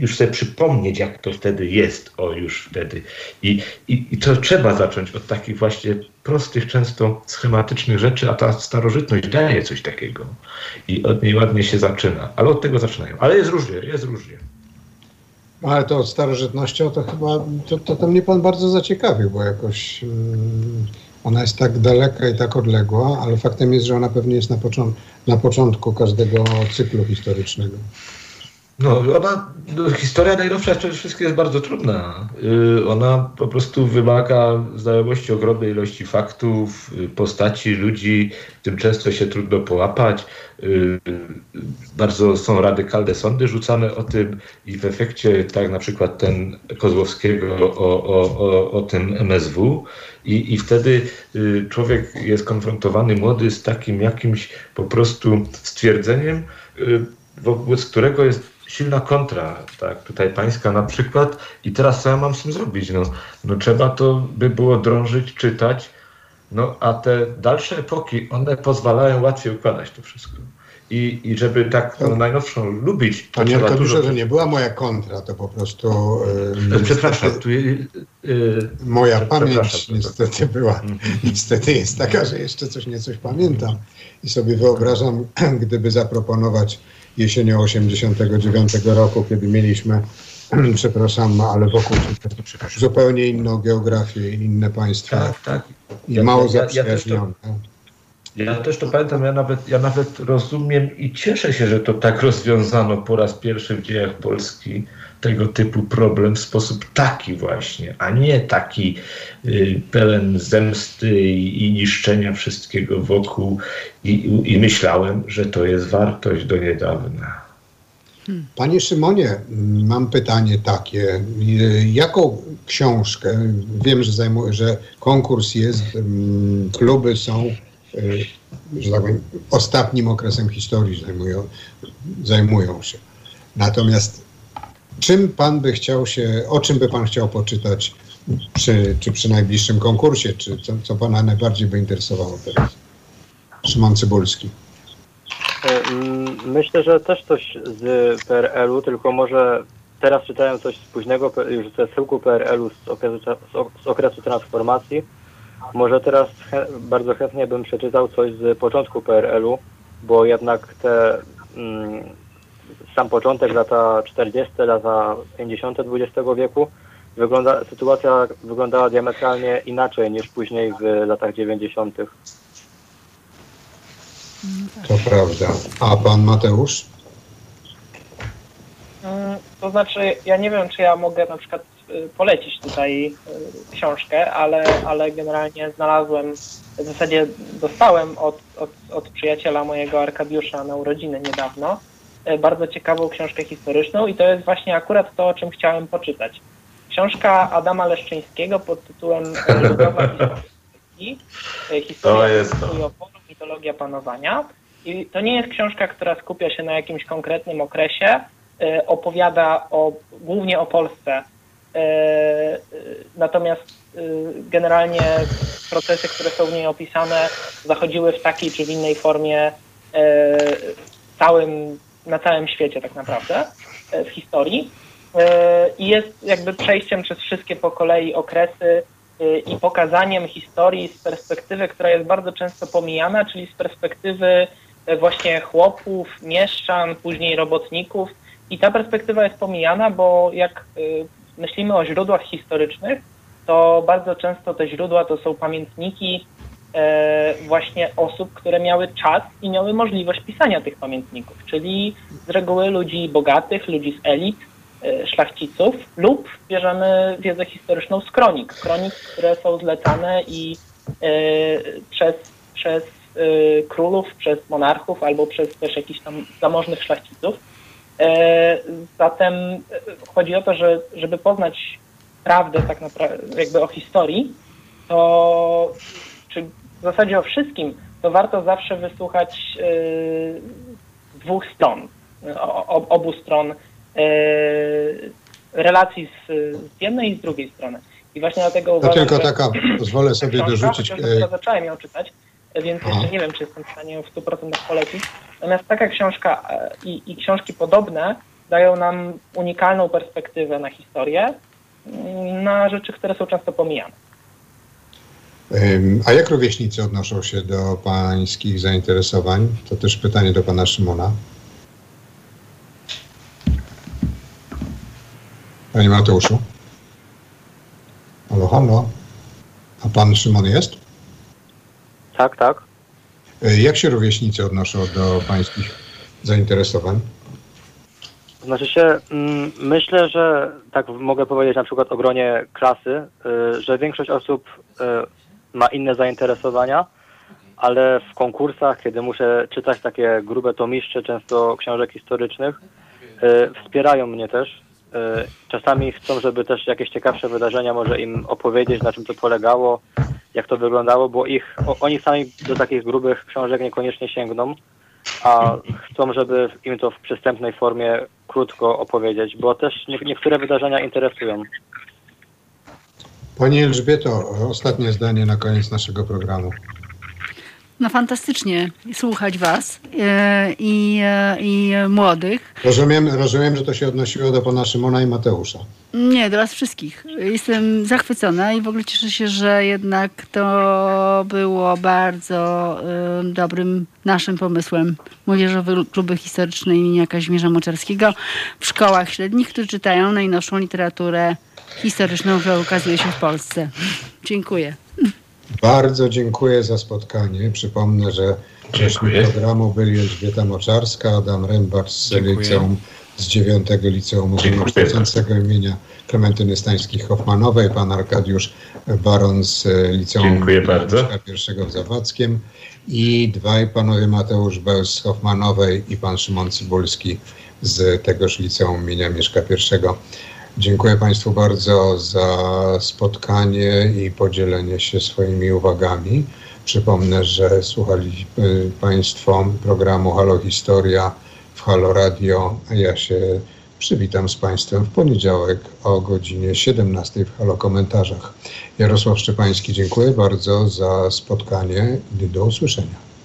już sobie przypomnieć, jak to wtedy jest, o już wtedy. I, i, I to trzeba zacząć od takich właśnie prostych, często schematycznych rzeczy, a ta starożytność daje coś takiego. I od niej ładnie się zaczyna. Ale od tego zaczynają. Ale jest różnie, jest różnie. Ale to od starożytnością to chyba, to, to, to mnie pan bardzo zaciekawił, bo jakoś yy, ona jest tak daleka i tak odległa, ale faktem jest, że ona pewnie jest na, na początku każdego cyklu historycznego. No, ona, no, historia najnowsza przede wszystkim jest bardzo trudna. Yy, ona po prostu wymaga znajomości ogromnej ilości faktów, yy, postaci, ludzi, tym często się trudno połapać. Yy, bardzo są radykalne sądy rzucane o tym i w efekcie, tak na przykład ten Kozłowskiego o, o, o, o tym MSW i, i wtedy yy, człowiek jest konfrontowany młody z takim jakimś po prostu stwierdzeniem, yy, wobec którego jest silna kontra, tak, tutaj pańska na przykład i teraz co ja mam z tym zrobić? No, no trzeba to by było drążyć, czytać, no a te dalsze epoki, one pozwalają łatwiej układać to wszystko. I, i żeby tak tą najnowszą lubić, to Panie trzeba dużo... że nie była moja kontra, to po prostu... Yy, przepraszam. Tu, yy, moja pamięć niestety była, mhm. niestety jest taka, że jeszcze coś niecoś pamiętam i sobie wyobrażam, gdyby zaproponować jesienią 89 roku, kiedy mieliśmy, przepraszam, ale wokół zupełnie inną geografię, inne państwa tak, tak. i ja, mało ja. Ja, ja też to pamiętam, ja nawet, ja nawet rozumiem i cieszę się, że to tak rozwiązano po raz pierwszy w dziejach Polski tego typu problem w sposób taki właśnie, a nie taki y, pełen zemsty i, i niszczenia wszystkiego wokół. I, I myślałem, że to jest wartość do niedawna. Panie Szymonie, mam pytanie takie. Jaką książkę, wiem, że, zajmuję, że konkurs jest, mm, kluby są, y, że tak powiem, ostatnim okresem historii zajmują, zajmują się. Natomiast czym pan by chciał się, o czym by pan chciał poczytać przy, czy przy najbliższym konkursie, czy co, co pana najbardziej by interesowało teraz? Szymon Cybulski. E, myślę, że też coś z PRL-u, tylko może teraz czytałem coś z późnego, już ze schyłku PRL-u z okresu, z okresu transformacji. Może teraz bardzo chętnie bym przeczytał coś z początku PRL-u, bo jednak te mm, sam początek, lata 40., lata 50. XX wieku, wygląda, sytuacja wyglądała diametralnie inaczej niż później w latach 90. To prawda. A pan Mateusz? Mm, to znaczy, ja nie wiem, czy ja mogę na przykład y, polecić tutaj y, książkę, ale, ale generalnie znalazłem, w zasadzie dostałem od, od, od przyjaciela mojego Arkadiusza na urodziny niedawno bardzo ciekawą książkę historyczną i to jest właśnie akurat to, o czym chciałem poczytać. Książka Adama Leszczyńskiego pod tytułem Ludowa historia Historia oporu, mitologia panowania. I to nie jest książka, która skupia się na jakimś konkretnym okresie, e, opowiada o, głównie o Polsce Natomiast generalnie procesy, które są w niej opisane, zachodziły w takiej czy w innej formie całym, na całym świecie tak naprawdę w historii. I jest jakby przejściem przez wszystkie po kolei okresy i pokazaniem historii z perspektywy, która jest bardzo często pomijana, czyli z perspektywy właśnie chłopów, mieszczan, później robotników. I ta perspektywa jest pomijana, bo jak myślimy o źródłach historycznych, to bardzo często te źródła to są pamiętniki e, właśnie osób, które miały czas i miały możliwość pisania tych pamiętników, czyli z reguły ludzi bogatych, ludzi z elit, e, szlachciców lub bierzemy wiedzę historyczną z kronik. Kronik, które są zlecane i e, przez, przez królów, przez monarchów albo przez też jakichś tam zamożnych szlachciców. E, zatem e, chodzi o to, że żeby poznać prawdę tak naprawdę jakby o historii, to czy w zasadzie o wszystkim, to warto zawsze wysłuchać y, dwóch stron, obu stron y, relacji z, jednej i z drugiej strony. I właśnie dlatego uważam, To tylko taka, pozwolę sobie dorzucić. Ja zacząłem ją czytać więc jeszcze nie wiem, czy jestem w stanie ją w 100% polecić. Natomiast taka książka e, i, i książki podobne dają nam unikalną perspektywę na historię, mm, na rzeczy, które są często pomijane. A jak rówieśnicy odnoszą się do pańskich zainteresowań? To też pytanie do pana Szymona. Panie Mateuszu? Halo, halo. A pan Szymon jest? Tak, tak. E, jak się rówieśnicy odnoszą do pańskich zainteresowań? Znaczy się, mm, myślę, że tak mogę powiedzieć na przykład o gronie klasy, y, że większość osób y, ma inne zainteresowania, ale w konkursach, kiedy muszę czytać takie grube tomiszcze, często książek historycznych, y, wspierają mnie też. Czasami chcą, żeby też jakieś ciekawsze wydarzenia może im opowiedzieć, na czym to polegało, jak to wyglądało, bo ich, oni sami do takich grubych książek niekoniecznie sięgną, a chcą, żeby im to w przystępnej formie krótko opowiedzieć, bo też nie, niektóre wydarzenia interesują. Pani Elżbieto, ostatnie zdanie na koniec naszego programu. No fantastycznie słuchać Was e, i, e, i młodych. Rozumiem, rozumiem, że to się odnosiło do pana Szymona i Mateusza. Nie, do Was wszystkich. Jestem zachwycona i w ogóle cieszę się, że jednak to było bardzo y, dobrym naszym pomysłem Młodzieżowe Kluby Historyczne imienia Kazimierza Moczarskiego w szkołach średnich, które czytają najnowszą literaturę historyczną, która ukazuje się w Polsce. Dziękuję. Bardzo dziękuję za spotkanie. Przypomnę, że gośćmi programu byli Elżbieta Moczarska, Adam Rębacz z liceum z 9 Liceum Ogólnokształcącego imienia Klementyny Stańskich-Hoffmanowej, pan Arkadiusz Baron z Liceum Dziękuję bardzo. I w Zawadzkiem i dwaj panowie Mateusz Bełz z Hoffmanowej i pan Szymon Cybulski z tegoż Liceum imienia Mieszka I. Dziękuję Państwu bardzo za spotkanie i podzielenie się swoimi uwagami. Przypomnę, że słuchali Państwo programu Halo Historia w Halo Radio. Ja się przywitam z Państwem w poniedziałek o godzinie 17 w Halo Komentarzach. Jarosław Szczepański, dziękuję bardzo za spotkanie i do usłyszenia.